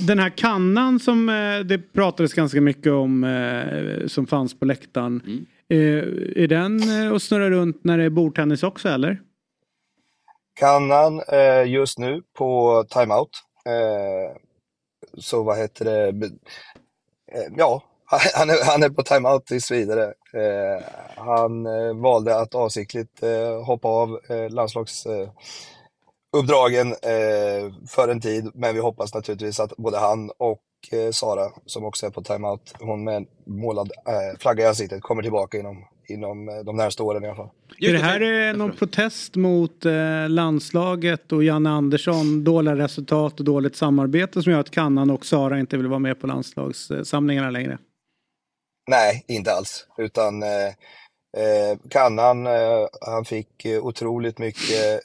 den här kannan som eh, det pratades ganska mycket om eh, som fanns på läktaren. Eh, är den eh, att snurra runt när det är bordtennis också eller? Kannan eh, just nu på timeout. Eh, så vad heter det? Eh, ja, han är, han är på timeout tills vidare. Eh, han eh, valde att avsiktligt eh, hoppa av eh, landslagsuppdragen eh, uppdragen, eh, för en tid. Men vi hoppas naturligtvis att både han och eh, Sara, som också är på timeout, hon med en målad eh, flagga i ansiktet, kommer tillbaka inom, inom eh, de närmaste åren i alla fall. är det här eh, någon protest mot eh, landslaget och Janne Andersson, dåliga resultat och dåligt samarbete som gör att Kannan och Sara inte vill vara med på landslagssamlingarna längre? Nej, inte alls. Utan eh, eh, Kannan, eh, han fick eh, otroligt mycket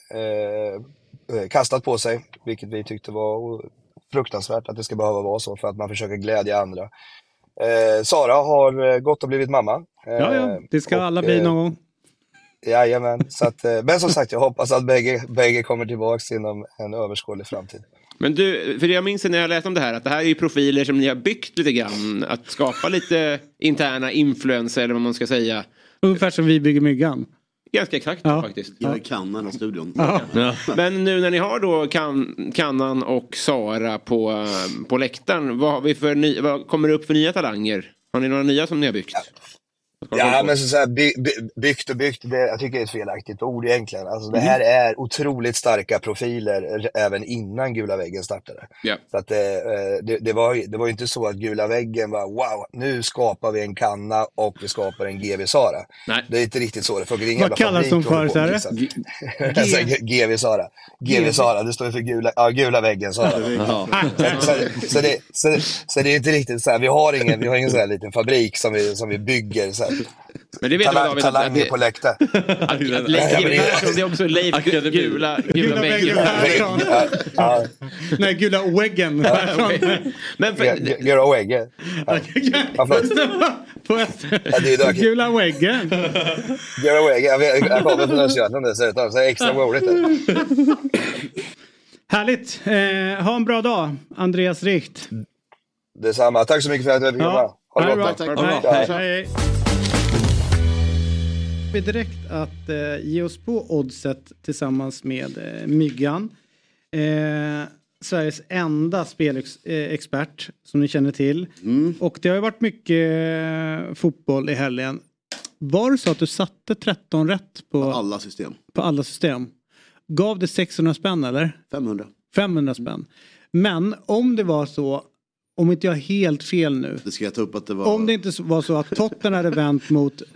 kastat på sig, vilket vi tyckte var fruktansvärt att det ska behöva vara så för att man försöker glädja andra. Eh, Sara har eh, gått och blivit mamma. Eh, Ja, ja, det ska och, alla bli eh, någon gång. Jajamän, så att, eh, men som sagt jag hoppas att bägge, bägge kommer tillbaks inom en överskådlig framtid. Men du, för jag minns när jag läste om det här att det här är ju profiler som ni har byggt lite grann. Att skapa lite interna influenser eller vad man ska säga. Ungefär som vi bygger myggan. Ganska exakt Ja. faktiskt. Jag är kannan av studion. Ja. Men nu när ni har då kan, Kannan och Sara på, eh, på läktaren. Vad, har vi för ny, vad kommer det upp för nya talanger? Har ni några nya som ni har byggt? Ja, men så, så här, by, by, byggt och byggt, det, jag tycker det är ett felaktigt ord egentligen. Alltså, det här är otroligt starka profiler även innan Gula väggen startade. Ja. Så att, eh, det, det, var, ju- det var inte så att Gula väggen var wow, nu skapar vi en kanna och vi skapar en GV Sara. Nej. Det är inte riktigt så det funkar. Det Vad kallas de för, håller på sa med du? liksom. Alltså, GV Sara. GV Sara, det står för gula, ja, gula väggen Sara. Ja. Så, så, så, det, så, så det är inte riktigt så här, vi har ingen, vi har ingen sån här liten fabrik som vi, som vi bygger. Så här. Men det vet Talang, David, att- talanger att- på läktaren. Leif Persson, det är också Leif Gu- Gula, gula väggen. Persson. Ja, ja. Nej, gula väggen. Persson. Men för, G- G- Göra Oegge. Ja, förlåt. På Ja, är Gula väggen. Göra Oegge. Jag, kommer från Östergötland dessutom, så det är extra roligt. Härligt. Eh, ha en bra dag, Andreas Richt. Detsamma. Tack så mycket för att jag fick komma. Ha det Ha det gott. Hej. Vi direkt att eh, ge oss på oddset tillsammans med eh, Myggan. Eh, Sveriges enda spelexpert som ni känner till. Mm. Och det har ju varit mycket eh, fotboll i helgen. Var det så att du satte 13 rätt på, På alla system. på alla system? Gav det 600 spänn eller? 500. 500 spänn. Men om det var så, om inte jag har helt fel nu. Det ska jag ta upp att det var... Om det inte var så att Tottenham hade vänt mot eh,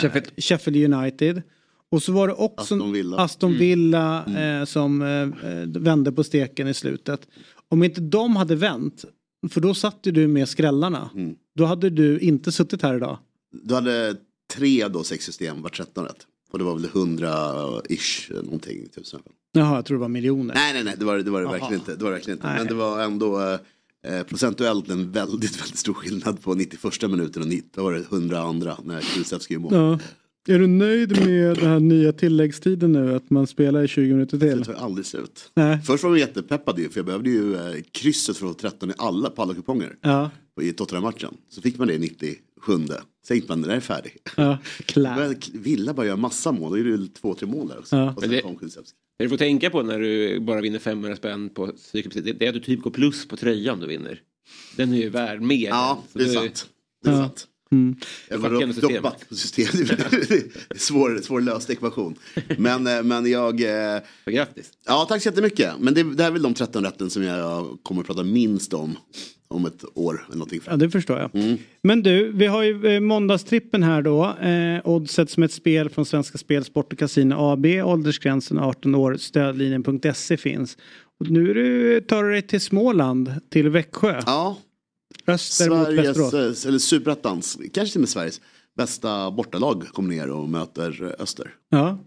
Sheffield. Sheffield United. Och så var det också Aston Villa. Aston Mm. Villa eh, som eh, vände på steken i slutet. Om inte de hade vänt, för då satt ju du med skrällarna. Mm. Då hade du inte suttit här idag. Du hade tre då, sex system, var 13 rätt. Och det var väl 100-ish någonting. Tusen. Jaha, jag tror det var miljoner. Nej, nej, nej, det var det, var det verkligen inte. Det var verkligen inte. Nej. Men det var ändå eh, procentuellt en väldigt, väldigt stor skillnad på 91 minuten och 90, då var det 100 andra när Kulusevski gjorde mål. Ja. Är du nöjd med den här nya tilläggstiden nu? Att man spelar i 20 minuter till? Det tar aldrig slut. Nej. Först var jag jättepeppad ju, för jag behövde ju eh, krysset för att få 13 i alla, på alla kuponger. Ja. I Tottenham-matchen. Så fick man det i 97. Sen man, den är färdig. Ja, Villa bara göra massa mål, då är det ju två, tre mål där också. Ja. Och sen det- kom Kulusevski. Det du får tänka på när du bara vinner 500 spänn på cykelprecis, det är att du typ går plus på tröjan du vinner. Den är ju värd mer. Ja, det är du- sant. Det är Ja. sant. Mm. Jag var upp- systemet. doppat system. Det svår, svårlöst ekvation. Men, eh, men jag... eh, Grattis. Ja, tack så jättemycket. Men det, det här är väl de 13 rätten som jag kommer att prata minst om. Om ett år eller någonting. Ja, det förstår jag. Mm. Men du, vi har ju eh, måndagstrippen här då. Eh, oddset som ett spel från Svenska Spel, Sport och Casino AB. Åldersgränsen 18 år. Stödlinjen.se finns. Och nu du, tar du dig till Småland, till Växjö. Ja, Öster mot Sveriges, Västerås. eh, eller Superettans, kanske till och med Sveriges bästa bortalag kommer ner och möter eh, Öster. Ja.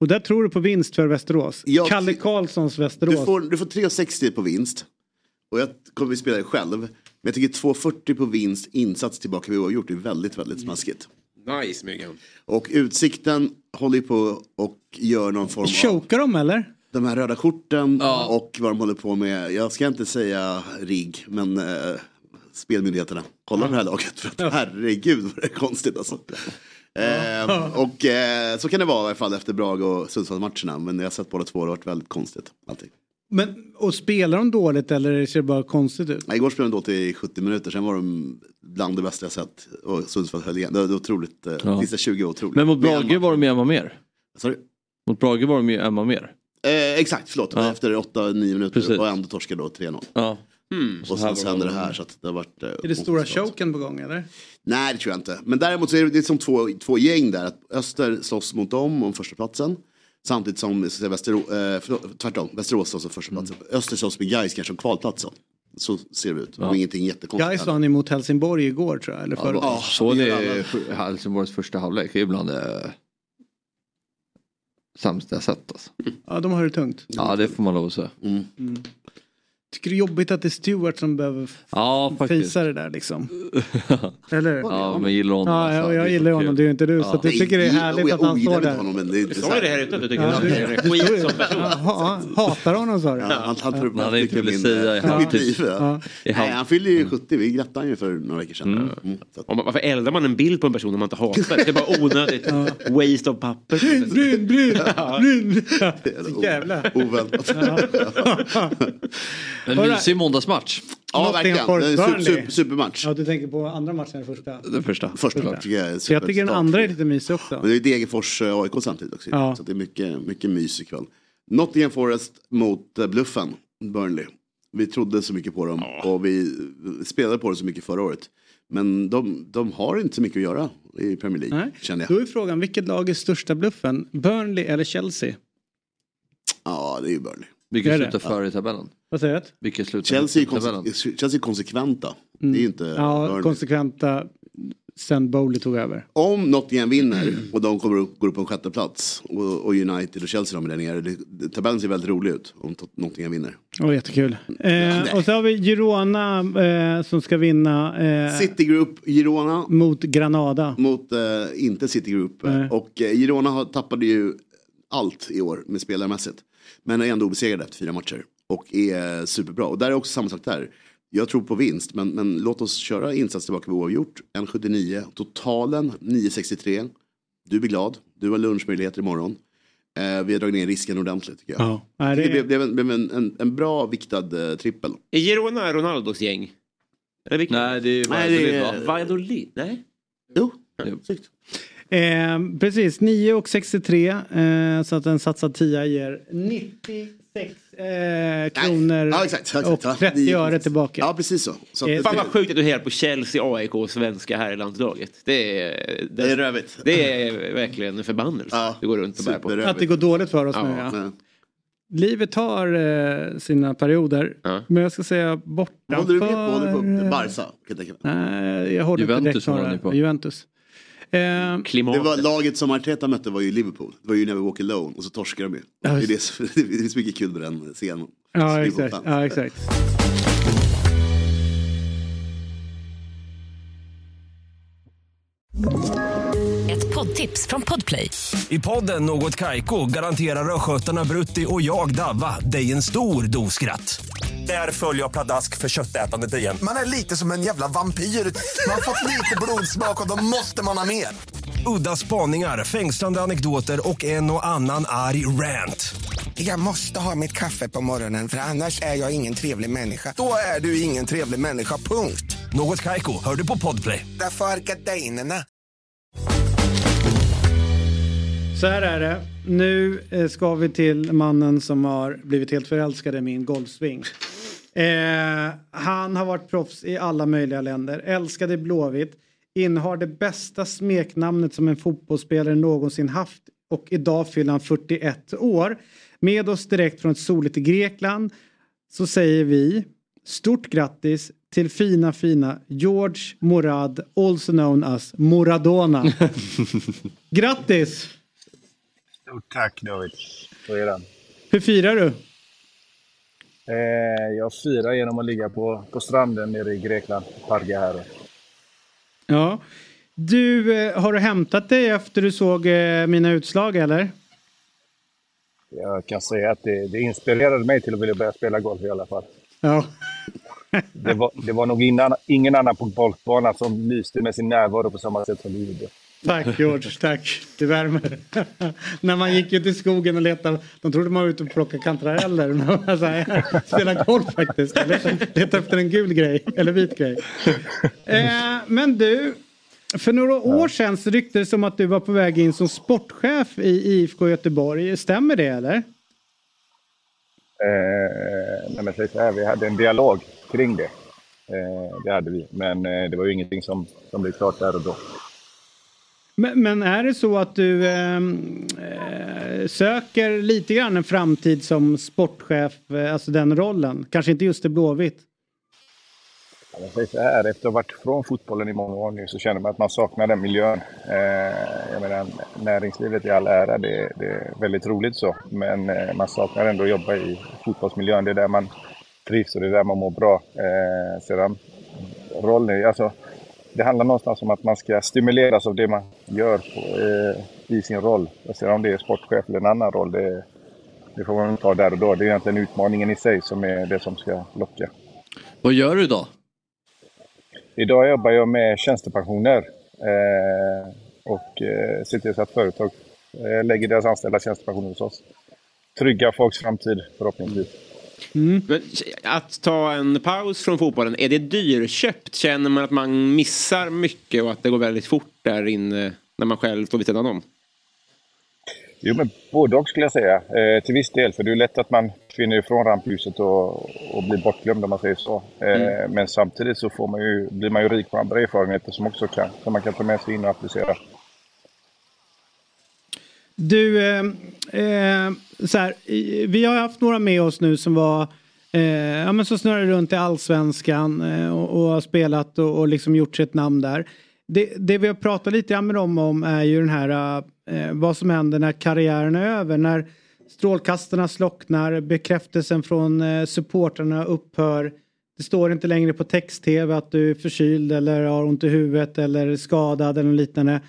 Och där tror du på vinst för Västerås. Jag- Kalle Karlssons Västerås. Du får, du får 3,60 på vinst. Och jag kommer att spela det själv. Men jag tycker 2,40 på vinst, insats tillbaka vid oavgjort är väldigt, väldigt smaskigt. Nice Myggan. Och Utsikten håller på och gör någon form av... Chokar de eller? De här röda korten och vad de håller på med. Jag ska inte säga RIG, men eh, spelmyndigheterna. Kolla på det här laget. För att, herregud vad det är konstigt alltså. Eh, och eh, så kan det vara i alla fall efter Brage och Sundsvallsmatcherna. Men jag har sett båda två, det har varit väldigt konstigt. Allting. Men, och spelar de dåligt eller ser det bara konstigt ut? Ja, igår spelade de då till 70 minuter, sen var de bland det bästa jag sett. Och Sundsvall höll igen. Det var otroligt, eh, Ja. sista 20 år otroligt. Men mot Brage var de ju Emma mer. Sorry? Mot Brage var de ju Emma mer. Eh, exakt, förlåt. Ja. Efter 8-9 minuter Precis. och ändå torskade då 3-0. Ja. Mm. Och sen var hände de- det här så att det har varit... eh, Är det stora choken på gång eller? Nej, det tror jag inte. Men däremot så är det, det är som två, två gäng där. Att Öster slåss mot dem om första platsen. Samtidigt som så Västerå, eh, förlåt, tvärtom, Västerås slåss om första platsen. Öster slåss med Gais kanske om kvalplatsen. Så ser det ut. Ja. Och ingenting jättekonstigt. Gais vann emot Helsingborg igår tror jag. Eller Ja, förra. ja, så det det är Helsingborgs första halvlek. Det är bland det sämsta jag sett alltså. Ja, de har det tungt. Ja, det får man lov att säga. Mm. Tycker det är jobbigt att det är Stewart som behöver Ja, fejsa det där liksom. Eller? Ja, men gillar honom. Ja, alltså. är jag så gillar honom, det är ju inte du. Så att jag tycker det är härligt att han står där. Honom, men det är inte Du så sa ju det här. ute att du tycker Ja, att du- han är du skit ju- som person. Hatar honom sa du. Ja, han, han tar upp Han hade inte mycket velat min, säga i halvtid. mitt liv. Ja. Ja. I halv- Nej, han fyllde ju 70, vi grattade ju för några veckor sedan. Mm. Man- Varför eldar man en bild på en person om man inte hatar? Det är bara onödigt waste of papper. Bryn, bryn, bryn. det är Så jävla. oväntat. En mysig måndagsmatch. Ja, verkligen. Super, super, supermatch. Ja, du tänker på andra matchen än första. Den första. Första match tycker jag är Så jag tycker den andra är lite mysig också. Men det är Degerfors eh, AIK samtidigt också. Ja. Så det är mycket, mycket mys ikväll. Nottingham Forest mot eh, Bluffen, Burnley. Vi trodde så mycket på dem och vi spelade på dem så mycket förra året. Men de, de har inte så mycket att göra i Premier League, Nej. känner jag. Då är frågan, vilket lag är största bluffen? Burnley eller Chelsea? Ja, det är ju Burnley. Vilka Är det? slutar före i tabellen? Vad säger du? Slutar Chelsea konse- Chelsea är konsekventa. Det är inte Mm. Ja, Burnley. konsekventa sen Bowley tog över. Om Nottingham vinner och de kommer upp, går upp på en sjätte plats och, och United och Chelsea de är där nere. Det, det, tabellen ser väldigt rolig ut om Nottingham vinner. Åh, jättekul. Eh, och så har vi Girona eh, som ska vinna eh, City Group, Girona mot Granada. mot eh, inte City Group. Och eh, Girona har, tappade ju allt i år med spelarmässigt. Men är ändå obesegrade efter fyra matcher. Och är superbra. Och där är också samma sak där. Jag tror på vinst, men, men låt oss köra insats tillbaka vid oavgjort. 1,79. Totalen 9,63. Du blir glad. Du har lunchmöjligheter imorgon. Eh, vi har dragit ner risken ordentligt tycker jag. Ja. Det det- blev, blev, en, en, en, en bra viktad eh, trippel. Är Girona Ronaldos gäng? Eller? Nej, det är Nej, det är- Valladolid, va? Valladolid? Nej. Jo, Jo. Eh, precis, 9 och 63 eh, så att en satsad 10 ger 96 eh, kronor Ja, exakt. exakt. och Ja, 30 det- öre tillbaka. Ja, precis så. så Eh, Fan vad sjukt att du hejar på Chelsea, AIK och svenska här i landslaget. Det är, det är rövigt. det är verkligen en förbannelse. Ja, du går runt och bär på. Att det går dåligt för oss Ja, nu ja. Nej. Livet har eh, sina perioder. Ja. Men jag ska säga bortanför... Håller du med på, håller du på Barca? Jag. Nej, jag håller Juventus inte direkt håller några- ni på. Juventus. Eh, Det Klimatet. var laget som Arteta mötte var ju Liverpool. Det var ju Never Walk Alone och så torskade de ju. Ja, Det är, det, som- det är så mycket kul med den scenen. ja, exakt. ja, exakt. Ett poddtips från Podplay. I podden Något Kaiko garanterar östgötarna Brutti och jag, Davva, dig en stor dos skratt. Där följer jag pladask för köttätandet igen. Man är lite som en jävla vampyr. Man har fått lite blodsmak och då måste man ha mer. Udda spaningar, fängslande anekdoter och en och annan arg rant. Jag måste ha mitt kaffe på morgonen för annars är jag ingen trevlig människa. Då är du ingen trevlig människa, punkt. Något Kaiko, hör du på Podplay. Därför är gardinerna. Så här är det. Nu eh, ska vi till mannen som har blivit helt förälskad i min golfsving. Eh, han har varit proffs i alla möjliga länder. Älskade Blåvitt. Innehar det bästa smeknamnet som en fotbollsspelare någonsin haft. Och idag fyller han 41 år. Med oss direkt från ett soligt Grekland så säger vi stort grattis till fina fina George Morad, also known as Moradona. grattis! Stort tack David. Så är den. Hur firar du? Eh, jag firar genom att ligga på, på stranden nere i Grekland, Parga här. Ja. Du, eh, har du hämtat dig efter du såg eh, mina utslag eller? Jag kan säga att det, det inspirerade mig till att vilja börja spela golf i alla fall. Ja. Det var, det var nog innan, ingen annan på golfbanan som lyste med sin närvaro på samma sätt som du gjorde. Tack George, tack. Det värmer. När man gick ut i skogen och letade, de trodde man var ute och plockade kantareller. Man var så här, Spela golf faktiskt. Letade leta efter en gul grej, eller vit grej. Eh, men du, för några år sedan så ryktades det som att du var på väg in som sportchef i IFK Göteborg. Stämmer det eller? Eh, nej men säg så här, vi hade en dialog kring det. Eh, det hade vi, men eh, det var ju ingenting som, som blev klart där och då. Men, men är det så att du ehm, eh, söker lite grann en framtid som sportchef, eh, alltså den rollen? Kanske inte just i Blåvitt? Jag säger så här, efter att ha varit från fotbollen i många år nu så känner man att man saknar den miljön. Eh, jag menar, näringslivet i all ära, det, det är väldigt roligt så. Men eh, man saknar ändå att jobba i fotbollsmiljön. Det är där man trivs och det är där man mår bra. Eh, sedan rollen, alltså det handlar någonstans om att man ska stimuleras av det man gör på, eh, i sin roll. Och sedan om det är sportchef eller en annan roll, det, det får man ta där och då. Det är egentligen utmaningen i sig som är det som ska locka. Vad gör du idag? Idag jobbar jag med tjänstepensioner eh, och eh, ser till så att företag eh, lägger deras anställda tjänstepensioner hos oss. Trygga folks framtid förhoppningsvis. Men att ta en paus från fotbollen, är det dyrköpt? Känner man att man missar mycket och att det går väldigt fort där inne när man själv står vid sidan om? Jo, men både och skulle jag säga. Eh, till viss del, för det är lätt att man försvinner ifrån rampljuset och, och blir bortglömd om man säger så. Eh, Mm. Men samtidigt så får man ju, blir man ju rik på andra erfarenheter som också kan, som man kan ta med sig in och applicera. Du, eh, eh, så här, vi har haft några med oss nu som var eh, ja, men så snurrade runt i allsvenskan eh, och, och har spelat och, och liksom gjort sitt namn där. Det, det vi har pratat lite grann med dem om är ju den här eh, vad som händer när karriären är över. När strålkastarna slocknar, bekräftelsen från eh, supportrarna upphör. Det står inte längre på text-tv att du är förkyld eller har ont i huvudet eller skadad eller något liknande.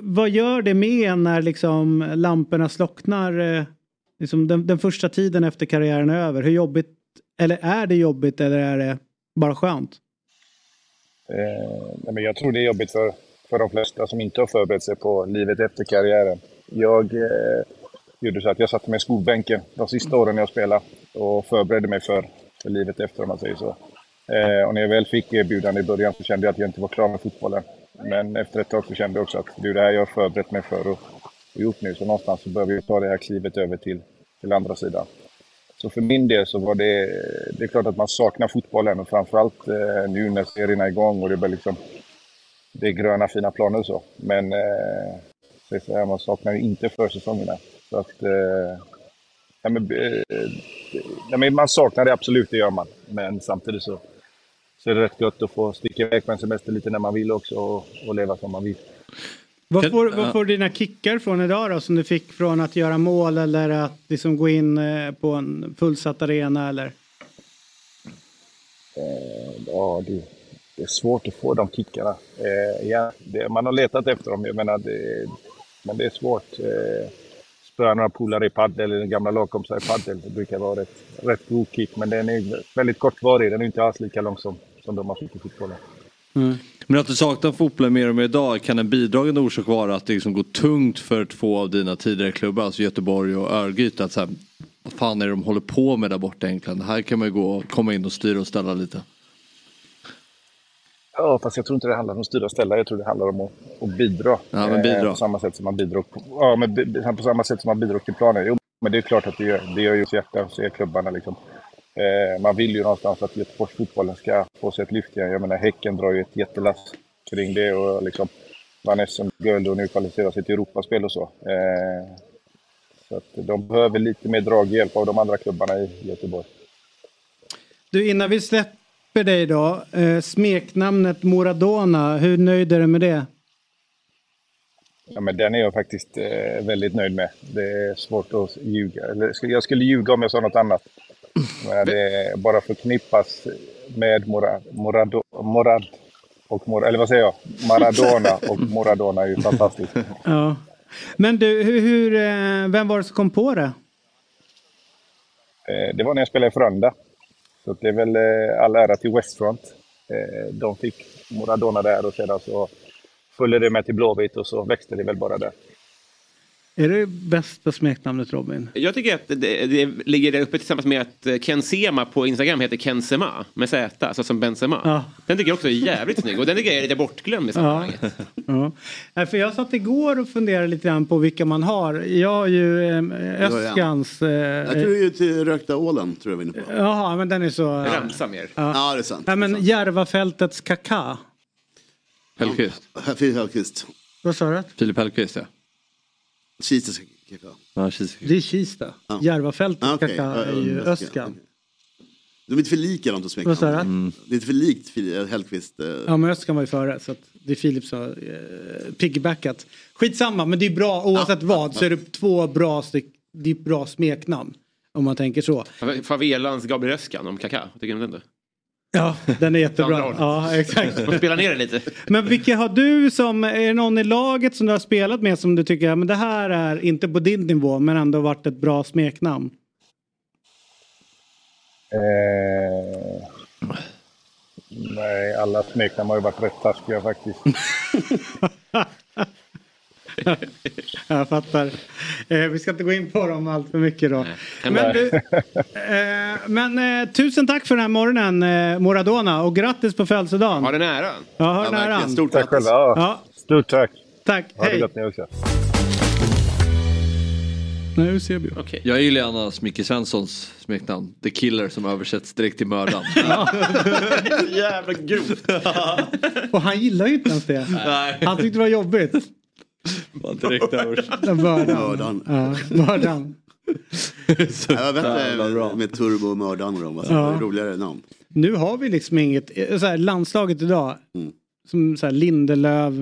Vad gör det med en när liksom lamporna slocknar eh, liksom den, den första tiden efter karriären är över? Hur jobbigt, eller är det jobbigt eller är det bara skönt? Eh, men jag tror det är jobbigt för, för de flesta som inte har förberett sig på livet efter karriären. Jag, eh, gjorde så att jag satte mig i skolbänken de sista åren jag spelade och förberedde mig för, för livet efter om man säger så. Eh, och när jag väl fick erbjudande i början så kände jag att jag inte var klar med fotbollen. Men efter ett tag så kände jag också att det är det här jag har förberett mig för och, och gjort nu. Så någonstans så behöver jag ta det här klivet över till, till andra sidan. Så för min del så var det, det är klart att man saknar fotbollen och framförallt eh, nu när serien är igång och det blir liksom, det är gröna fina planer och så. Men eh, så här, man saknar ju inte försäsongerna. Så att, eh, nej men, eh, men man saknar det absolut, det gör man. Men samtidigt så, så är det rätt gött att få sticka iväg på en semester lite när man vill också och, och leva som man vill. Vad får, vad får dina kickar från idag då som du fick från att göra mål eller att liksom gå in eh, på en fullsatt arena eller? Eh, ja, det, det är svårt att få de kickarna. Eh, ja, det, man har letat efter dem, jag menar, det, men det är svårt. Spöa några polare i padel eller gamla lagkompisar i padel, det brukar vara rätt, rätt god kick. Men den är väldigt kortvarig, den är inte alls lika lång som, som de har fått i fotbollen. Men att du saknar fotbollen mer och mer idag, kan en bidragande orsak vara att det liksom går tungt för två av dina tidigare klubbar, alltså Göteborg och Örgryte? Att så här, vad fan är det de håller på med där borta egentligen? Här kan man ju gå och komma in och styra och ställa lite. Ja, fast jag tror inte det handlar om att styra och ställa. Jag tror det handlar om att, att bidra. Ja, men bidra. Eh, på samma sätt som man bidrog på, ja, men på samma sätt som man bidrog till planen. Jo, men det är klart att det gör, det gör ju hjärta att se klubbarna liksom. Eh, man vill ju någonstans att Göteborgsfotbollen ska få sig ett lyft igen. Jag menar, Häcken drar ju ett jättelass kring det och liksom vann SM-guld och nu kvalificerar sig till Europaspel och så. Eh, så att de behöver lite mer draghjälp av de andra klubbarna i Göteborg. Du innan vi släpper dig då, eh, smeknamnet Moradona, hur nöjd är du med det? Ja, men den är jag faktiskt eh, väldigt nöjd med. Det är svårt att ljuga. Eller, jag skulle- ljuga om jag sa något annat. Men det bara förknippas med Morad, Morad och Morad, eller vad säger jag? Maradona och Moradona är ju fantastiskt. Ja. Men du, hur, hur, eh, vem var det som kom på det? Eh, det var när jag spelade i Frölunda. Så det är väl eh, all ära till Westfront. De fick Moradona där och sedan så följde det med till Blåvitt och så växte det väl bara där. Är det bästa smeknamnet Robin? Jag tycker att det, det ligger där uppe tillsammans med att Ken Sema på Instagram heter Ken Sema med Z, så som Benzema. Ja. Den tycker jag också är jävligt snygg och den tycker jag är lite bortglömd i sammanhanget. Ja. Nej, för jag satt igår och funderade lite grann på vilka man har. Jag har ju eh, Öskans... Eh, Jag tror är till Rökta Ålen, tror jag vi är inne på. Jaha, men den är så... Ramsa mer. Ja, det är sant. Ja, men Järvafältets Kaka. Hellqvist. Filip Hellqvist. Vad sa du? Filip Hellqvist ja. Kistes Kaka. ja Kista. Det är Kista. Järvafältets Ah, okej. Kaka Ja, är ju Öskan. De är inte för lika de två smeknamnen. Det är inte för likt Filip Hellqvist. eh. Ja, men Öskan var ju före så att det är Filip som har eh, piggybackat. Skitsamma, men det är bra oavsett vad så är det två bra, styck, det är bra smeknamn. Om man tänker så. Favelans Gabriel Öskan om Kaká, tycker du inte? Ja, den är jättebra. Ja, exakt. Man spelar ner det lite. Men vilka har du som, är det någon i laget som du har spelat med som du tycker, men det här är inte på din nivå men ändå varit ett bra smeknamn? Eh, nej, alla smeknamn har ju varit rätt taskiga faktiskt. Jag fattar. Eh, vi ska inte gå in på dem allt för mycket då. Men, du, eh, men eh, tusen tack för den här morgonen eh, Moradona och grattis på födelsedagen. Har den äran. Ja, har den äran. Stort Tack grattis. själva. Ja. Ja, Stort tack. tack. Ha det Hej. gott ni också. Nej, vi? Okej. Jag gillar gärna Micke Svenssons smeknamn. The Killer som översätts direkt till mördaren. Jävla grovt. Och han gillar ju inte ens det. Han tyckte det var jobbigt. Bara direkt bördan. Mördaren. Ja, bördan. Det var bättre med Turbo och Mördaren och. Alltså, Ja. roligare namn. Nu har vi liksom inget, så här, landslaget idag. Mm. Som så här, Lindelöf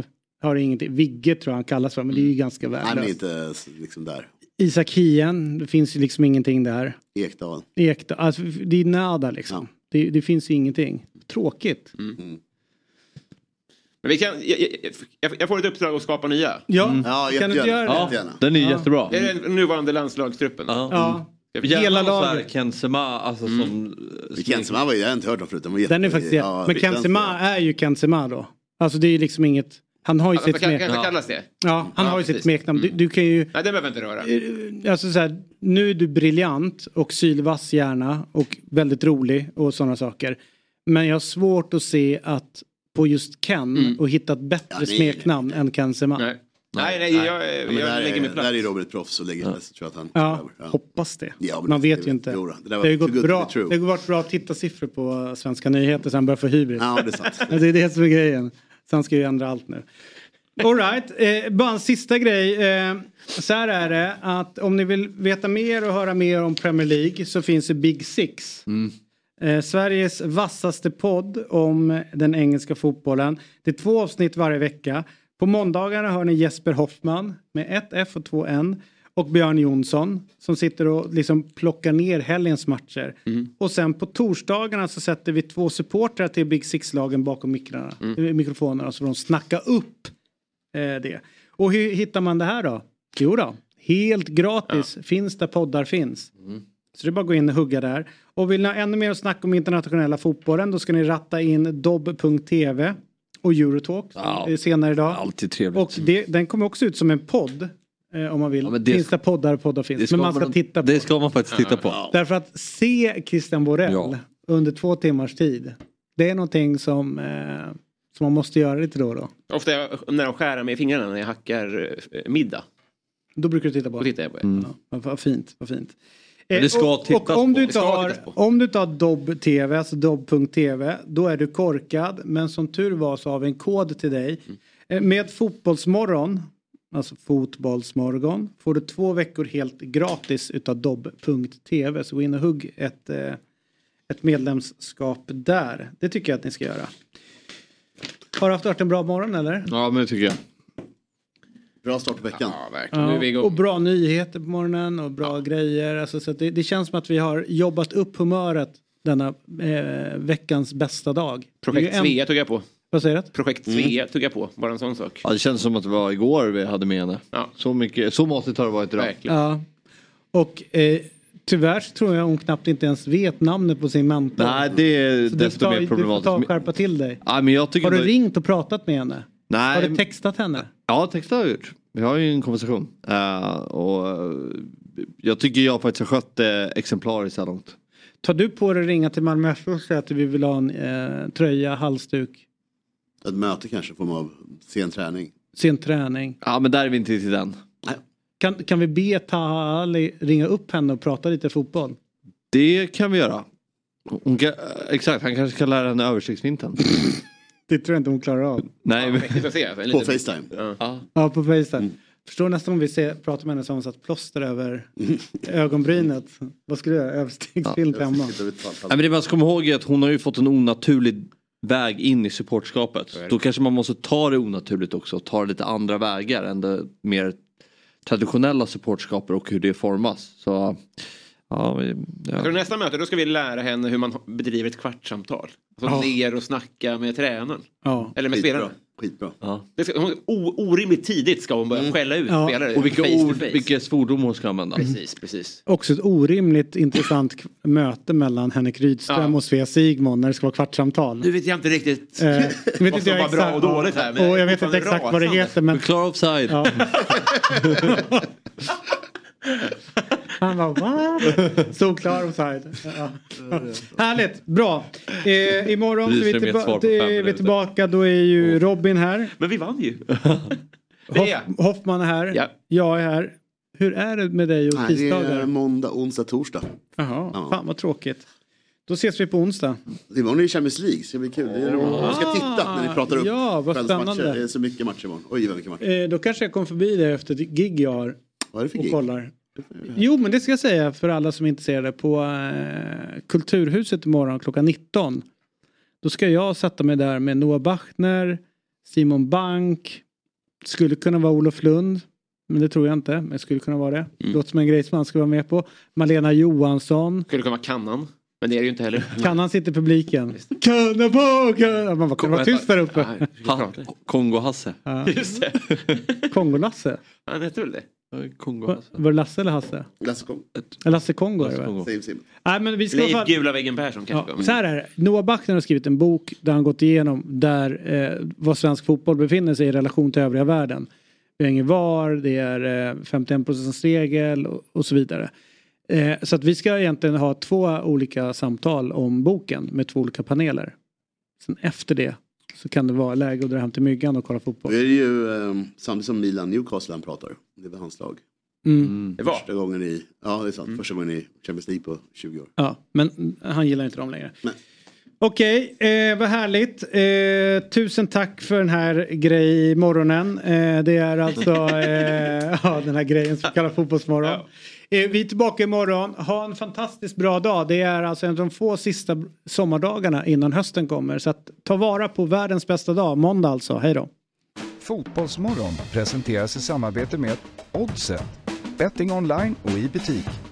har ingenting, Vigge tror jag han kallas för men det är ju ganska Nej, men värdelöst. inte liksom där. Isak Hien, det finns ju liksom ingenting där. Ekdal. Ekdal, alltså det är nada liksom. Det, det finns ju ingenting. Tråkigt. Mm. Men vi kan, jag, jag, jag får ett uppdrag att skapa nya. Ja, Ja, kan du inte göra det? Ja, Jättegärna. den är Ja. jättebra. Är det den nuvarande landslagstruppen? Ja. Ja. Hela Hela laget. Ken Sema, alltså som... Kensema var ju, jag har inte hört dem förut. De var Den är jätte- faktiskt ja, Men Kensema är ju Kensema då. Alltså det är ju liksom inget, Han har ju Alltså, sitt smeknamn. kan kallas det? Ja, han Ja, har ju sitt precis. Mm. smeknamn. Du, du kan ju... Nej, det behöver jag inte röra. Eh, Alltså så här, nu är du briljant och sylvass gärna och väldigt rolig och sådana saker. Men jag har svårt att se att på just Ken och hitta ett bättre är- smeknamn än Ken Sema. Nej. Nej, nej, jag, jag, Ja, men där, lägger mig är, platt. där är Robert proffs och lägger, jag tror att han Ja, hoppas det. Ja, Man det- vet ju inte. jo det det, har ju gått bra, det har varit bra tittarsiffror på svenska nyheter sen han började få hybris. Ja, det är sant. det är det som är grejen. Så han ska ju ändra allt nu. Alright, eh, bara en sista grej. Eh, så här är det att om ni vill veta mer och höra mer om Premier League så finns det Big Six. Eh, Sveriges vassaste podd om den engelska fotbollen. Det är två avsnitt varje vecka. På måndagarna hör ni Jesper Hoffman med ett F och två N. Och Björn Jonsson som sitter och liksom plockar ner helgens matcher. Och sen på torsdagarna så sätter vi två supportrar till Big Six-lagen bakom mikrarna, eh, mikrofonerna så får de snacka upp eh, det. Och hur hittar man det här då? Jo då, helt gratis finns där poddar finns. Så det är bara att gå in och hugga där. Och vill ni ha ännu mer att snacka om internationella fotbollen då ska ni ratta in dobb.tv och Eurotalk Ja. senare idag. Alltid trevligt. Och det, den kommer också ut som en podd. Eh, om man vill. men det- finns det poddar poddar finns. Det Men man ska man- titta på Det ska man faktiskt titta på. Därför att se Christian Borell Ja. under två timmars tid. Det är någonting som, eh, som man måste göra lite då och då. Ofta jag, när de skär med fingrarna när jag hackar eh, middag. Då brukar du titta på Då tittar jag på det. Mm. Ja, vad fint, vad fint. Men det ska och, och tittas om på. du Det inte ska har, tittas på. om du inte har Dobb-TV, alltså Dobb.tv, då är du korkad. Men som tur var så har vi en kod till dig. Mm. Eh, Med Fotbollsmorgon, alltså Fotbollsmorgon, får du två veckor helt gratis utav Dobb.tv. Så gå in och hugg ett, eh, ett medlemskap där. Det tycker jag att ni ska göra. Har du haft en bra morgon eller? Ja men det tycker jag. Bra start på veckan. Ja, verkligen. Nu är vi Ja, igång. och bra nyheter på morgonen och bra grejer. Alltså, så att det, det känns som att vi har jobbat upp humöret denna eh, veckans bästa dag. Projekt ju en- Svea tog jag på. Vad säger du? Projekt Svea tog jag på. Bara en sån sak. Ja, det känns som att det var igår vi hade med henne. Ja. Så, mycket, så måttligt har det varit idag. Verkligen. Ja. Och eh, tyvärr så tror jag hon knappt inte ens vet namnet på sin mentor. Nej det är så desto mer du får ta och problematiskt. skärpa till dig. Ja, men jag tycker Har du ringt och pratat med henne? Nej, Har du textat henne? Ja, texta har jag gjort. Vi har ju en konversation. Eh, och eh, jag tycker jag faktiskt har skött det exemplariskt så här långt. Tar du på dig ringa till Malmö FF och säga att vi vill ha en eh, tröja, halsduk, Ett möte kanske, form av sen träning. sen träning? Ja men där är vi inte till den. Kan, kan vi be Taha Ali ringa upp henne och prata lite fotboll? Det kan vi göra. Hon kan, exakt, han kanske kan lära henne översiktsfinten. Det tror jag inte hon klarar av. Nej, men, På liten- Facetime. Ja. ja. Ja, på Facetime. Förstår nästan om vi ser, pratar med henne som hon satt plåster över ögonbrynet. Vad skulle jag göra? Överstegsfilm hemma. Nej, men det man ska komma ihåg är att hon har ju fått en onaturlig väg in i supportskapet. Då kanske man måste ta det onaturligt också och ta lite andra vägar än det mer traditionella supportskapet och hur det formas. Så, ja, vi- Jag ja. tror nästa möte då ska vi lära henne hur man bedriver ett kvartssamtal. Alltså Ja. ner och snacka med tränaren. Ja. Eller med Skitbra. spelarna. Skitbra. Ja. Det ska, hon, o, orimligt tidigt ska hon börja skälla ut Ja. spelare. Och vilka ord, vilka svordom hon ska använda. Precis, precis. Också ett orimligt intressant möte mellan Henrik Rydström Ja. och Svea Sigmon när det ska vara kvartssamtal. Nu vet jag inte riktigt Eh, vet vad inte som var bra exakt- och dåligt här. men och jag vet inte exakt vad det rasande. heter men... Klar offside. Han bara what? Solklar offside. Ja. Härligt, bra. Eh, imorgon så är vi, tillba- vi är minuter. tillbaka. Då är ju Robin här. Men vi vann ju. Hoff. Hoffman är här. Ja. Jag är här. Hur är det med dig och Nej, det är tisdagar? måndag, onsdag, torsdag. Jaha, Ja. fan vad tråkigt. Då ses vi på onsdag. Imorgon är det Champions League, så det blir kul. Det är. Jag ska titta när ni pratar upp Ja, vad spännande. Det är så mycket matcher imorgon. Oj, vad mycket matcher. Eh, då kanske jag kommer förbi dig efter ett gig jag har Vad är det för och gig? kollar. Jo, men det ska jag säga för alla som är intresserade. På eh, Kulturhuset imorgon klockan 19. Då ska jag sätta mig där med Noah Bachner, Simon Bank, skulle kunna vara Olof Lund. Men det tror jag inte, men det skulle kunna vara det. Mm. Låter som en grej som man ska vara med på. Malena Johansson. Skulle kunna vara kannan. Men det är det ju inte heller. Kan han sitta i publiken? Kunna på, kunna. Man bara, kan vara tyst där uppe? Kongo-Hasse. Ja. Just det. Kongolasse. Han hette väl det? Kongo. Var, var det Lasse eller Hasse? Lasse Kongo. Lasse Kongo Lasse? Kongo. Sim, sim. Nej, men vi ska Leif fall- Gula väggen Persson kanske. Ja, så här är det. Noah Backner har skrivit en bok där han gått igenom där eh, vad svensk fotboll befinner sig i relation till övriga världen. Vi har ingen VAR, det är eh, 51 regel och, och så vidare. Eh, så att vi ska egentligen ha två olika samtal om boken med två olika paneler. Sen efter det så kan det vara läge att dra hem till myggan och kolla fotboll. Då är det ju eh, samtidigt som Milan Newcastle han pratar. Det är väl hans lag. Mm. Det var. Första gången i, ja det är sant, första gången i Champions League på 20 år. Ja, men han gillar inte dem längre. Nej. Okej, eh, vad härligt. Eh, tusen tack för den här grej i morgonen. Eh, det är alltså eh, ja, den här grejen som kallas Fotbollsmorgon. Eh, vi är tillbaka imorgon. Ha en fantastiskt bra dag. Det är alltså en av de få sista sommardagarna innan hösten kommer. Så att ta vara på världens bästa dag, måndag alltså. Hej då. Fotbollsmorgon presenteras i samarbete med Oddset, betting online och i butik.